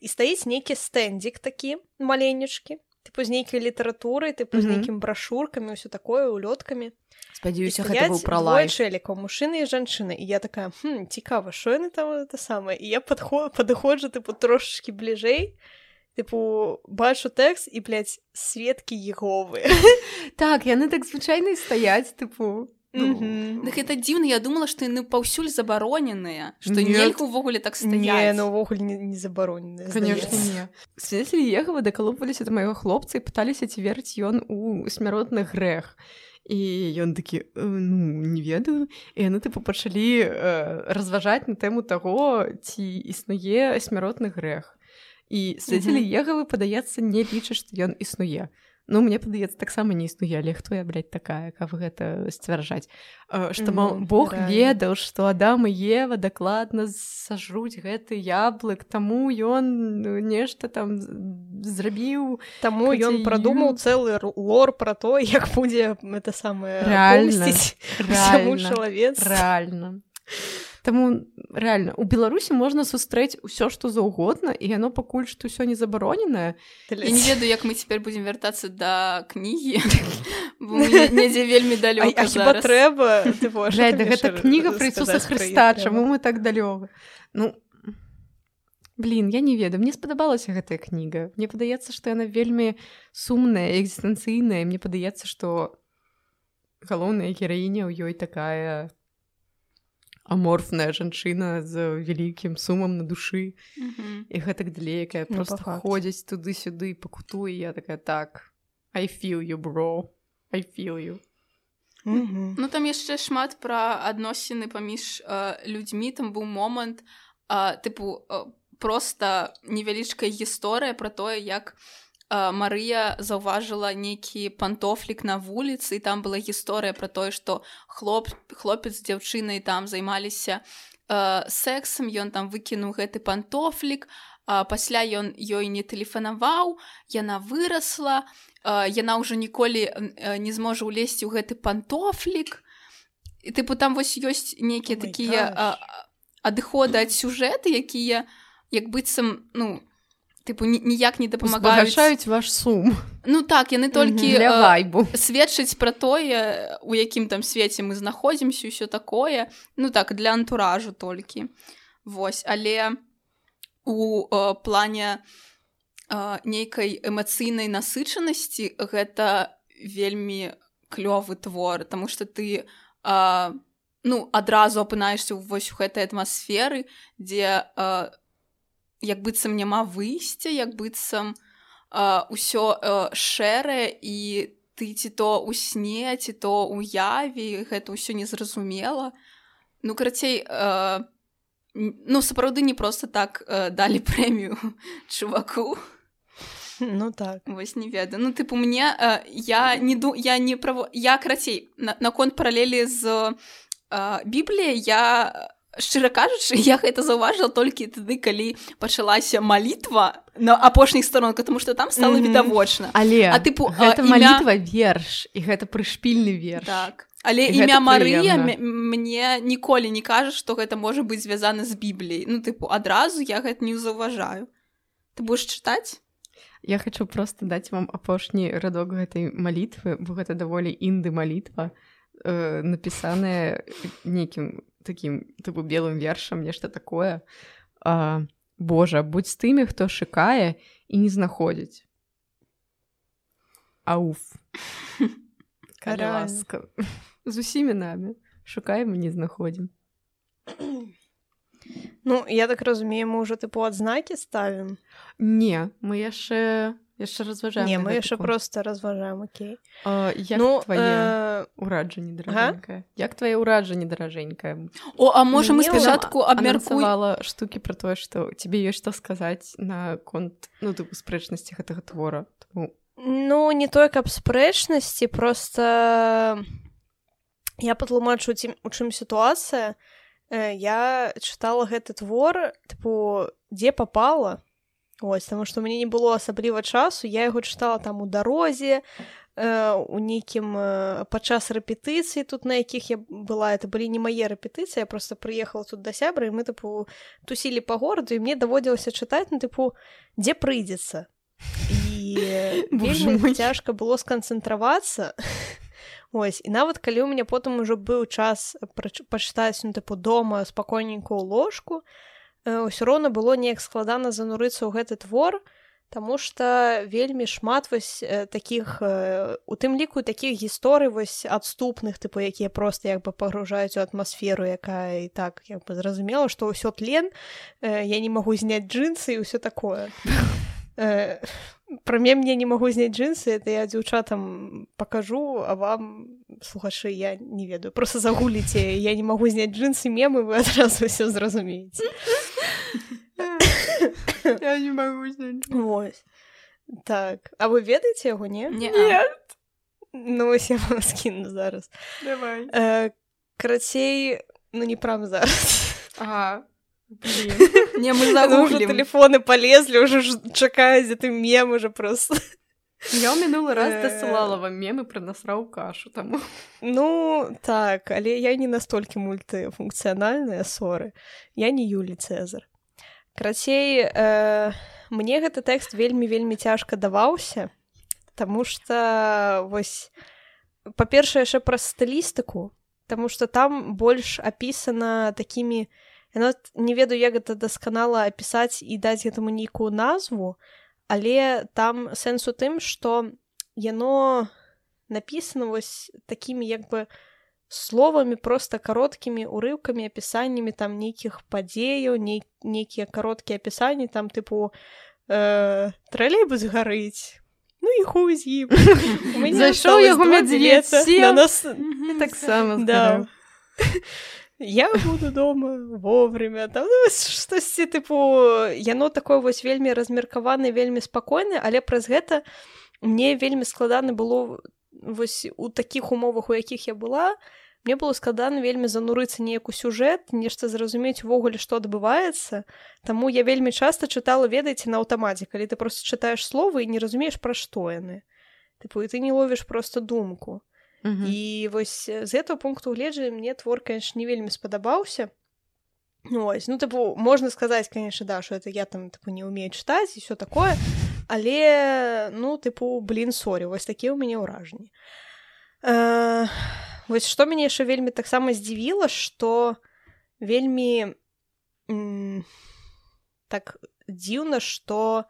і стаіць нейкі стэндзік такі маленечкі тыпу з нейкай літаратурай тыпу з Мгм. нейкім брашуркамі ўсё такое улёткамі Спадзяюся, гэта быў пра лайф. чэлікаў мужчыны і жанчыны і я такая хм, цікава що яны там это самае і я падход падыходжу тыпу трошачкі бліжэй тыпу бачу тэкст і блядь, сведкі еговы Так, яны так звычайна стаяць, тыпу. Мгм. Дык гэта дзіўна, я думала, што яны паўсюль забароненыя, што нельга ўвогуле так не стаяць. ну ўвогуле не, не забаронены Конечно, не. Свидетели Егова доколупваліся да майго хлопца і пыталіся ці верыць ён у смяротны грэх. І ён такі «Э, ну не ведаю і яны тыпу пачалі э, разважаць на тэму таго ці існуе смяротны грэх і свяцілі егавы падаецца не лічыць што ён існуе Ну мне падаецца таксама не існуе але хто я блядь, такая каб гэта сцвярджаць што мол Бог ведаў што Адам і Ева дакладна сажруць гэты яблык таму ён ну, нешта там зрабіў Таму ён прадумаў цэлы лор пра то як будзе это самае рэальна чалавек рэальна. Таму рэальна у Беларусі можна сустрэць усё што заўгодна і яно пакуль што ўсё не забароненае Я не ведаю як мы цяпер будзем вяртацца да кнігі недзе вельмі далёка трэба гэта кніга пра Ісуса Хрыста чаму мы так далёка Ну блин я не ведаю мне спадабалася гэтая кніга Мне падаецца што яна вельмі сумная экзістэнцыйная мне падаецца што галоўная гераіня ў ёй такая аморфная жанчына з вялікім сумам на душы mm -hmm. і гэтак далей якая ну, просто ходзіць туды-сюды пакутуе я такая так I feel you bro. I feel you mm -hmm. Ну там яшчэ шмат пра адносіны паміж э, людзьмі там быў момант э, тыпу э, просто невялічкая гісторыя пра тое як у Марыя заўважыла нейкі пантофлік на вуліцы і там была гісторыя пра тое што хлоп хлопец з дзяўчынай там займаліся э, сексам ён там выкінуў гэты пантофлік а пасля ён ёй не тэлефанаваў яна вырасла э, яна ўжо ніколі э, не зможа ўлезці ў гэты пантофлік. І тыпу там вось ёсць нейкія oh такія адыходы ад сюжэты якія як быццам ну тыпу ніяк не дапамагаюць ваш сум. Ну так яны толькі вайбу. сведчыць пра тое у якім там свеце мы знаходзімся ўсё такое ну так для антуражу толькі Вось але у э, плане э, нейкай эмацыйнай насычанасці гэта вельмі клёвы твор Таму что ты э, ну адразу апынаешься вось у гэтай атмасферы дзе э, як быццам няма выйсця як быццам ўсё шэрае і ты ці то ў сне ці то уяве гэта ўсё незразумела. Ну карацей а, ну сапраўды не просто так а, далі прэмію чуваку. Ну так. Вось не ведаю. Ну тыпу мне а, я не ду я не право я карацей наконт на паралелі з біблія я шчыра кажучы я гэта заўважыла толькі тады калі пачалася малітва на апошніх сторонках тому что там стало mm -hmm. відавочна. Але а тыпу гэта імя... малітва верш і гэта прышпільны вер так. Але і імя Марыя мне ніколі не кажа што гэта можа быць звязана з бібліяй. Ну тыпу адразу я гэта не заўважаю. Ты будешь чытаць? Я хочу просто даць вам апошні радок гэтай малітвы бо гэта даволі інды малітва э, напісаная нейкім таким тыпу белым вершам нешта такое. А, Божа будь з тымі хто шыкае і не знаходзіць. Ауф. Ласка. З усімі намі. Шукаем не знаходзім. Ну я так разумею мы ўжо тыпу адзнакі ставім не мы яшчэ яшчэ разважаем не мы яшчэ просто разважаем Окей. Ну твоя ураджанне даражэнькая як твоя ураджанне даражэнькая о а можа мы спачатку абмеркавала штукі про тое што тебе ёсць што сказаць на конт ну ты спрэчнасці гэтага твора. Тому... ну не той каб спрэчнасці просто я патлумачу у чым сітуацыя я чытала гэты твор тыпу дзе попала Ось, таму што мне не было асабліва часу. Я яго чытала там у дарозе э, у нейкім э, падчас рэпетыцыі тут на якіх я была это былі не мае рэпетыцыі я просто прыехала тут да сябры і мы тыпу тусілі па гораду і мне даводзілася чытаць ну тыпу дзе прыйдзецца цяжка было сканцэнтравацца Ось і нават калі ў мяне потым ужо быў час пачытаць ну тыпу дома спакойненькую ложку то ўсё роўна было неяк складана занурыцца ў гэты твор Таму што вельмі шмат вось такіх у тым ліку такіх гісторый вось адступных тыпу якія просто як бы пагружаюць у атмасферу якая і так як бы зразумела што ўсё тлен я не магу зняць джинсы і ўсё такое пра мне не магу зняць джинсы это я дзяўчатам пакажу а вам слухашы я не ведаю просто загуліце я не магу зняць джинсы мемы вы адразу ўсё зразумееце Я не могу. Вось. Так, а вы ведаеце яго не? Ну вось я вам скіну зараз. давай. Э, Карацей, ну не прям зараз. Ага. Блин. не мы загуглим. телефоны полезли, уже ж чакаюць, дзе ты мем уже просто. Я ў мінулы раз Э. дасылала вам мемы пра насраў кашу таму. Ну так, але я не настолькі мультыфункцыянальная соры. Я не Юлі Цезар. Карацей, э, мне гэты тэкст вельмі вельмі цяжка даваўся, Таму што вось па-першае яшчэ пра стылістыку, Таму што там больш апісана такімі я нават не ведаю, як гэта дасканала апісаць і даць гэтаму нейкую назву, але там сэнс у тым, што яно напісана вось такімі як бы словамі просто кароткімі урыўкамі апісаннямі там нейкіх падзеяў ней, нейкія кароткія апісанні там тыпу э, тралейбус гарыць ну і хуй з ім Зайшоў яго сеў. на нас. Таксама да. Я буду дома вовремя. Там ну, штосьці тыпу яно такое вось вельмі размеркаваны вельмі спакойны але праз гэта мне вельмі складана было вось у такіх умовах у якіх я была мне было складана вельмі занурыцца неяк у сюжэт нешта зразумець увогуле што адбываецца. Таму я вельмі часта чытала ведаеце на аўтамаце калі ты просто чытаеш словы і не разумееш пра што яны. Тыпу і ты не ловіш просто думку Мгм. і вось з гэтага пункту гледжання мне твор конечно не вельмі спадабаўся Ну, ось ну тыпу можна сказаць конечно да что это я там тыпу не умею чытаць і все такое але ну тыпу блин сорі вось такія ў мяне ўражанні э, вось што мяне яшчэ вельмі таксама здзівіла что вельмі так дзіўна что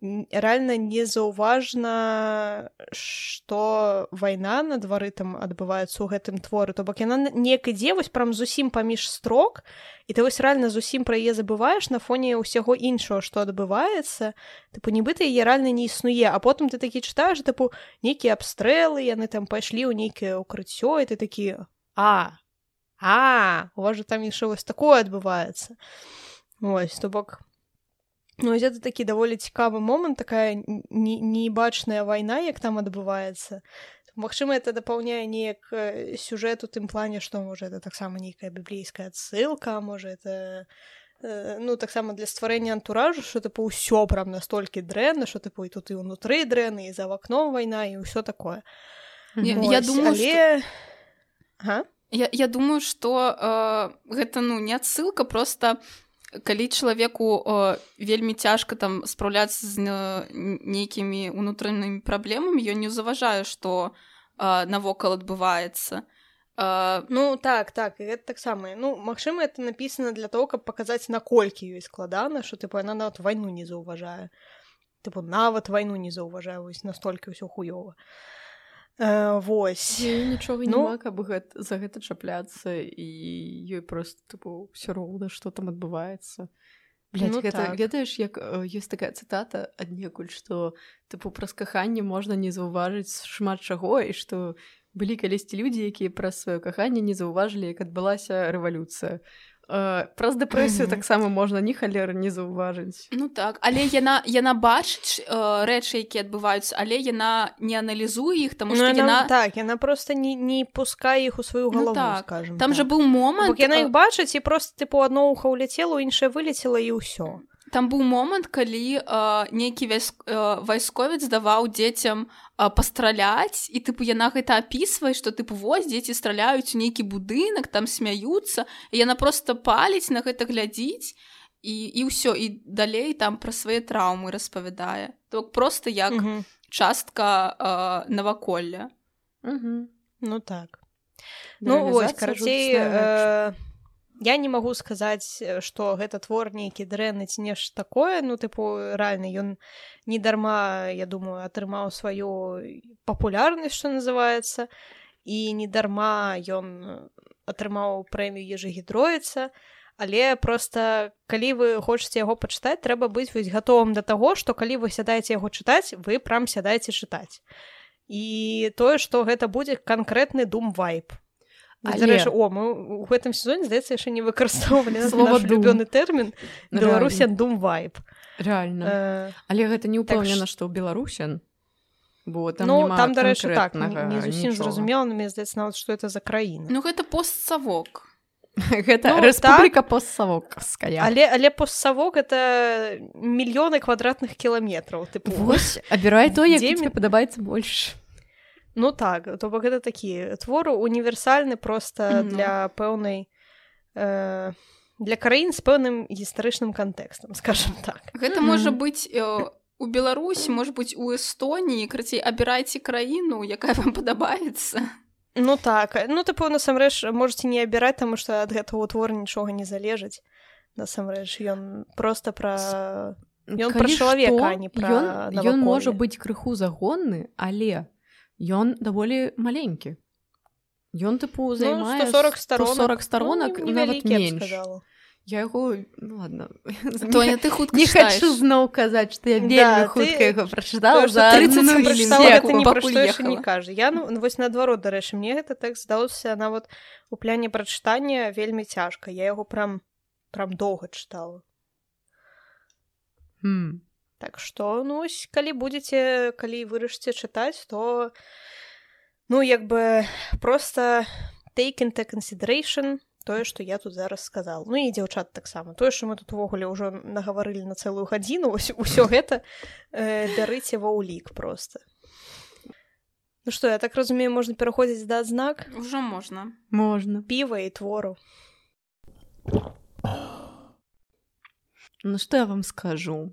реально незаўважна что вайна на двары там адбываецца ў гэтым творы то бок яна неяк ідзе вось прям зусім паміж строк і ты вось реально зусім пра яе забываеш на фоне ўсяго іншого што адбываецца. Тыпу нібыта яе реально не існуе. А потым ты такі чытаеш тыпу нейкія абстрэлы яны там пайшлі ў нейкае укрыццё і ты такі а а у вас же там яшчэ вось такое адбываецца ось то бок Ну, вось гэта такі даволі цікавы момант такая не- небачная вайна як там адбываецца Магчыма это дапаўняе неяк э, сюжэт у тым плане што можа это таксама нейкая біблейская адсылка можа это э, ну таксама для стварэння антуражу що тыпу ўсё прям настолькі дрэнна що тыпу і тут і ўнутры дрэнны і за вакном вайна і ўсё такое Не, Мгм. я думаю, але... ага. Я, я думаю, што э, гэта ну не адсылка просто калі чалавеку э, вельмі цяжка там спраўляцца з э, нейкімі унутранымі праблемамі ён не заўважае што э, навокал адбываецца э, Ну так так гэта таксама ну магчыма это напісана для того каб паказаць наколькі ёй складана што тыпу яна нават вайну не заўважае тыпу нават вайну не заўважае вось настолькі ўсё хуёва э, вось Ёй нічога Ну. няма каб гэт, за гэта чапляцца і ёй просто тыпу все роўна што там адбываецца Блядь, Ну гэта так. ведаеш як э, ёсць такая цытата аднекуль што тыпу праз каханне можна не заўважыць шмат чаго і што былі калісьці людзі якія праз сваё каханне не заўважылі як адбылася рэвалюцыя э, праз дэпрэсію Мгм. таксама можна ні халеры не заўважыць ну так але яна яна бачыць э, рэчы якія адбываюцца але яна не аналізуе іх таму ну, што яна, яна так яна просто не, не пускае іх у сваю Ну галаву так, скажем там так. же быў момант Бок яна іх бачыць і просто тыпу одно ухо ўляцела іншае вылецела і ўсё там быў момант калі э, нейкі вяс... э, вайсковец даваў дзецям э, пастраляць і тыпу яна гэта апісвае што тыпу вось дзеці страляюць у нейкі будынак там смяюцца яна просто паліць на гэта глядзіць і і ўсё і далей там пра свае траўмы распавядае то просто як Мгм. частка э, наваколля Угу. ну так Ну вось карацей э, я не магу сказаць э, што гэта твор нейкі дрэнны ці нешта такое ну тыпу рэальна ён не дарма я думаю атрымаў сваю папулярнасць што называецца і не дарма ён атрымаў прэмію ежагідроіца але просто калі вы хочаце яго пачытаць трэба быць вось гатовым да таго што калі вы сядаеце яго чытаць вы прям сядаеце чытаць і тое што гэта будзе канкрэтны дум вайп Але- Дарэчы, о мы у гэтым сезоне здаецца яшчэ не выкарыстоўвалі Слова любёны тэрмін беларусян дум вайп Реально. Э, Але гэта не так ўпэўнена, ш- што ў беларусен бо там ну там дарэчы так не, зусім зразумела но мне здаецца нават што это за краіна Ну гэта постсавок гэта Ну, рэспубліка постсавокская але але постсавок это мільёны квадратных кіламетраў тыпу Вось абірай то як Дзе тебе мне- падабаецца больш Ну так то бок гэта такі творы універсальны просто Ну. для пэўнай э, для краін з пэўным гістарычным кантэкстам скажем так. Гэта Мгм. можа быць э, у Беларусі можа быць у Эстоніі крацей абірайце краіну якая вам падабаецца Ну так. Ну тыпу насамрэч можете не абіраць таму што ад гэтага твора нічога не залежыць насамрэч ён просто пра Ён пра чалавека, што, а не пра ён, ён можа быць крыху загонны але ён даволі маленькі Ён тыпу займае ну, 140 сторонок. 140 сторонок ну, і нават я менш я яго ну, ладно. Тоня ты хутка не чытаеш. хочу зноў казаць што я Да, вельмі ты- хутка яго прачытала за 30 одну секунд прачытала, секунду. гэта ні пра пакуль што яшчэ не кажа я ну ну, вось наадварот дарэчы мне гэты тэкст здаўся нават у пляне прачытання вельмі цяжка я яго прям прям доўга чытала М. Так што ну ось калі будзеце калі вырашыце чытаць то ну як бы просто take into consideration тое што я тут зараз сказал Ну і дзяўчат таксама тое што мы тут увогуле ўжо нагаварылі на цэлую гадзіну усё гэта э, бярыце ва ўлік просто. Ну што я так разумею можна пераходзіць да адзнак Ужо можна. Можна. Піва і твору. Ну што я вам скажу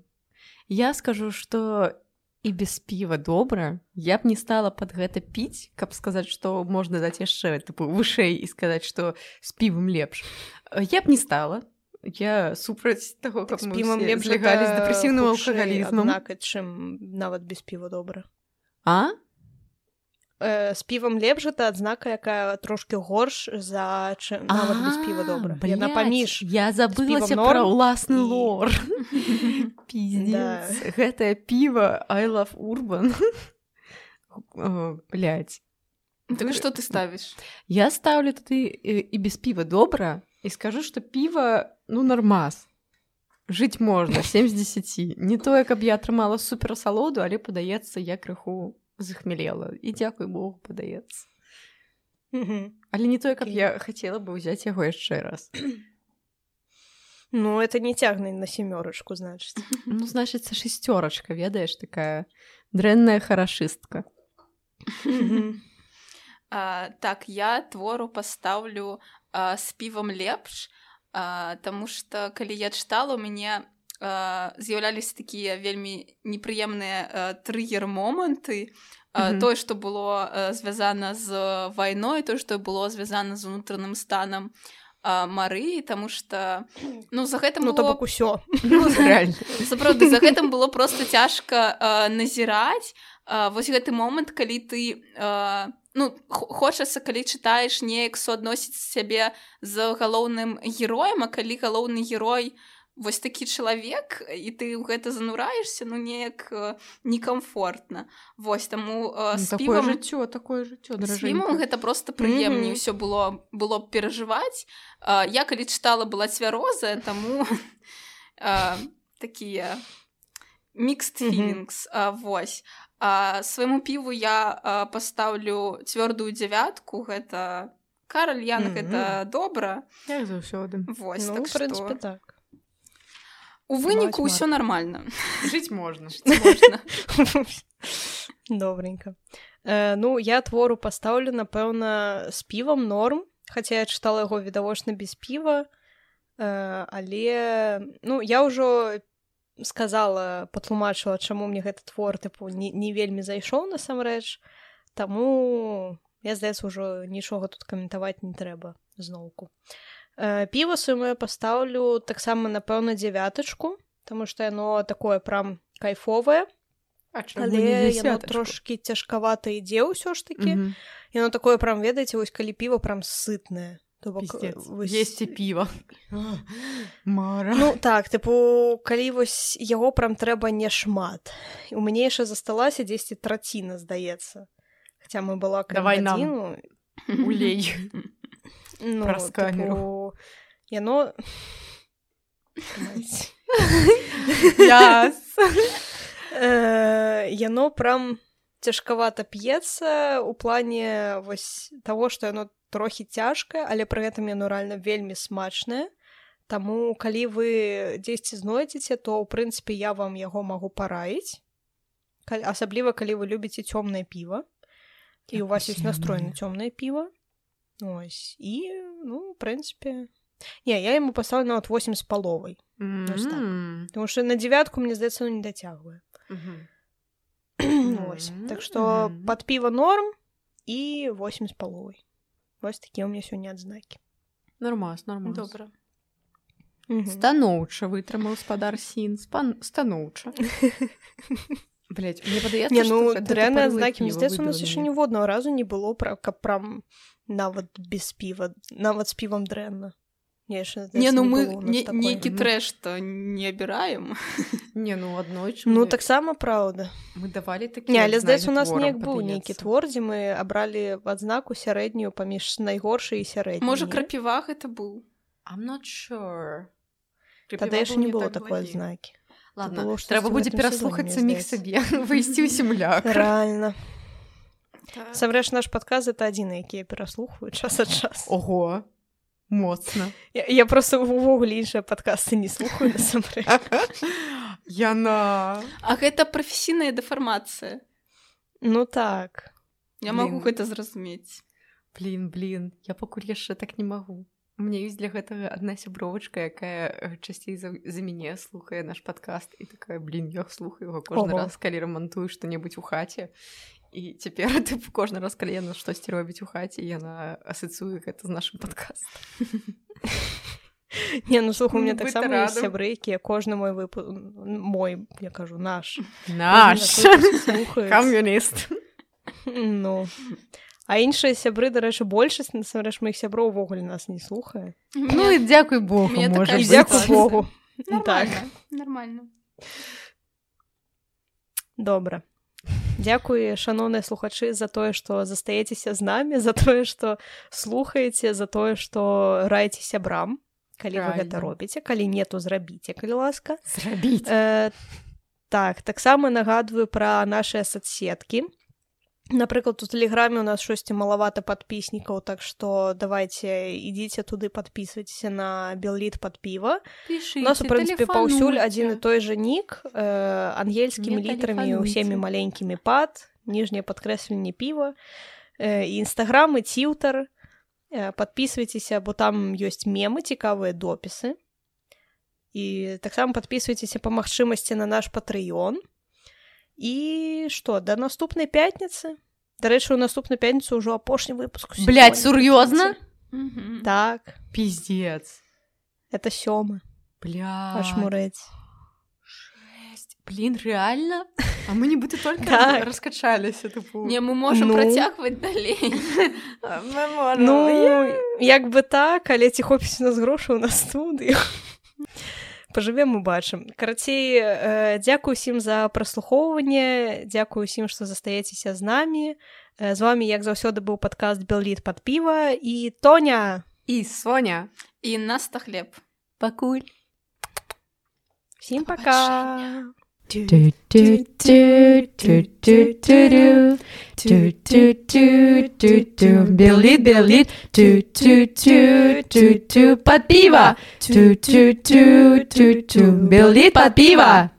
я скажу что і без піва добра я б не стала под гэта піць каб сказаць што можна даць яшчэ тыпу вышэй і сказаць што з півам лепш Э, я б не стала. Я супраць таго так, как півам лепш злегалі з дэпрэсіўным алкагалізмам чым нават без піва добра. А э, з півам лепш гэта адзнака якая трошки горш за чым нават без піва добра. яна паміж я забылася пра ўласны і- лор. Пиздец гэтае піва I love урбан блять Так што ты ставіш я ставлю туды і, без піва добра і скажу што піва ну нормас. Жыць можна 7 з 10 не тое каб я атрымала суперасалоду але падаецца я крыху захмелела. І дзякуй богу падаецца але не тое каб Окей. я хацела бы ўзяць яго яшчэ раз. Ну это не цягнай на семёрачку значыць ну значыцца шестерочка ведаеш такая дрэнная харашыстка а, так я твору пастаўлю а, з півам лепш а, Таму што калі я чытала у мяне а, з'яўляліся такія вельмі непрыемныя трыгер моманты Мгм. тое што было звязана з вайной тое што было звязана з унутраным станам Марыі Таму што ну за гэтым ну то было бок усё сапраўды за гэтым было просто цяжка э, назіраць э, вось гэты момант калі ты э, ну хочацца калі чытаеш неяк суадносіць сябе з галоўным героем а калі галоўны герой вось такі чалавек і ты ў гэта занураешься ну неяк э, некамфортна вось таму э, Ну, такое півам жыццё такое жыццё з фільмам гэта просто прыемней Мгм. ўсё было было б перажываць. А, я калі чытала была цвярозая таму а, такія mixed Мгм. feelings а, вось. А, свайму піву я а, пастаўлю цвёрдую дзявятку гэта Караль Ян Мгм. гэта добра. Як заўсёды. Вось ну так што. так у выніку ўсё нармальна жыць можна можна добренько. Э, ну я твору пастаўлю напэўна з півам норм хаця я чытала яго відавочна без піва э, але ну я ўжо сказала патлумачыла чаму мне гэты твор тыпу не, не вельмі зайшоў насамрэч таму я здаецца ўжо нічога тут каментаваць не трэба зноўку. э, піва сваё пастаўлю таксама напэўна дзявятачку тому што яно такое прям кайфовае але яно трошки цяжкавата ідзе ўсё ж таки яно такое прям ведаеце вось калі піва прям сытнае бок, э, вось- есці піва мара. Ну так тыпу калі вось яго прям трэба не шмат. У мяне яшчэ засталася дзесьці траціна здаецца Хаця мы была Давай нам. гадзіну, улей ну, праз камеру. тыпу, яно Яно прям цяжкавата п'ецца у плане вось таго, што яно трохі цяжкае, але пры гэтым яно рэальна вельмі смачнае. Таму калі вы дзесьці знойдзеце, то ў прынцыпе я вам яго магу параіць. Асабліва калі вы любіце цёмнае піва і у вас ёсць настрой на цёмнае піва. Ось і ну в прынцыпе не я яму пастаўлю нават 8 з паловай Вось так. М. Таму што на дзявятку мне здаецца ну, не дацягвае Мгм. Ось. Мгм. Так што Мгм. пад піва норм і 8 з паловай Вось такія ў меня сёння адзнакі Нормас, нормас. Добра. Станоўча вытрымаў спадар сін спан... станоўча Блять, мне падаецца Не што ну гэта дрэнныя тупорылае адзнакі мне піва здаецца у нас выбіла яшчэ мяне. ніводнага разу не было пра каб прям нават без піва нават з півам дрэнна Не, яшчэ, Не, здаецца, ну было мы не, нейкі Мгм. трэш-то не абіраем. Не ну аднойчы Ну мы- таксама праўда мы давалі такі Не але здаецца у нас неяк быў нейкі твор дзе мы абралі адзнаку сярэднюю паміж найгоршай і сярэдняй Можа не? крапіва гэта быў. I'm not sure. Тады яшчэ не было так такой благі. адзнакі Ладно, было трэба будзе мне саміх сабе выйсці ў сімляк рэальна Так. сабрэш наш падказ это адзіны які я пераслухаю час ад час Ого моцна я, я просто увогуле іншыя падкасты не слухаю Яна А гэта прафесійная дэфармацыя. ну так Я магу Блін. гэта зразумець. блин блин я пакуль яшчэ так не магу У меня ёсць для гэтага адна сябровачка якая э, часцей за, за мяне слухае наш падкаст і такая блин я слухаю его кожны Ого. раз калі рамантую што-небудзь у хаце і цяпер ты кожны раз калі яна штосьці робіць у хаце яна асацыюе гэта з нашим падкастом не ну слухай у меня Будь таксама сябры якія кожны мой выпу мой я кажу наш. Наш. Кам'юніст ну. А іншыя сябры дарэчы большасць насамрэч маіх сяброў увогуле нас не слухае Ну і дзякуй Богу Мне дзякуй. Богу. Так. Нормально. Нормально. добра Дзякуй шаноўныя слухачы за тое што застаецеся з намі за тое што слухаеце за тое што раеце сябрам калі вы гэта робіце калі не то зрабіце калі ласка. Зрабіць Э, так таксама нагадваю пра нашыя соцсеткі напрыклад у тэлеграме у нас штосьці малавата падпіснікаў так што давайте ідзіце туды подписывайтеся на белліт под піва у нас у прынцыпе паўсюль адзін і той же нік э, ангельскімі літрамі усімі маленькімі пад ніжняе падкрэсленне піва э, інстаграм і ціўтар э, подписывайтеся бо там ёсць мемы цікавыя допісы і таксама подписывайтеся па магчымасці на наш патрыён і што да наступнай пятніцы дарэчы у наступную пятніцу ўжо апошні выпуск Блядь, сур'ёзна так. Пиздец. Это сёмы бля ашмурэць блин реально? А мы нібыта только Так. раскачаліся тупу Не, мы можам Ну. працягваць далей. ну як бы так але ці хопіць у нас грошаў на студыю пажывем убачым карацей э, дзякую усім за праслухоўванне дзякую усім што застаецеся з намі. Э, з вами як заўсёды быў падкаст белліт под піва і тоня! І Соня! І наста хлеб. пакуль. Всім пока do do do do do do do do do do do do Billy Billy do do do do do Pat Biva do do do do do Billy Pat Biva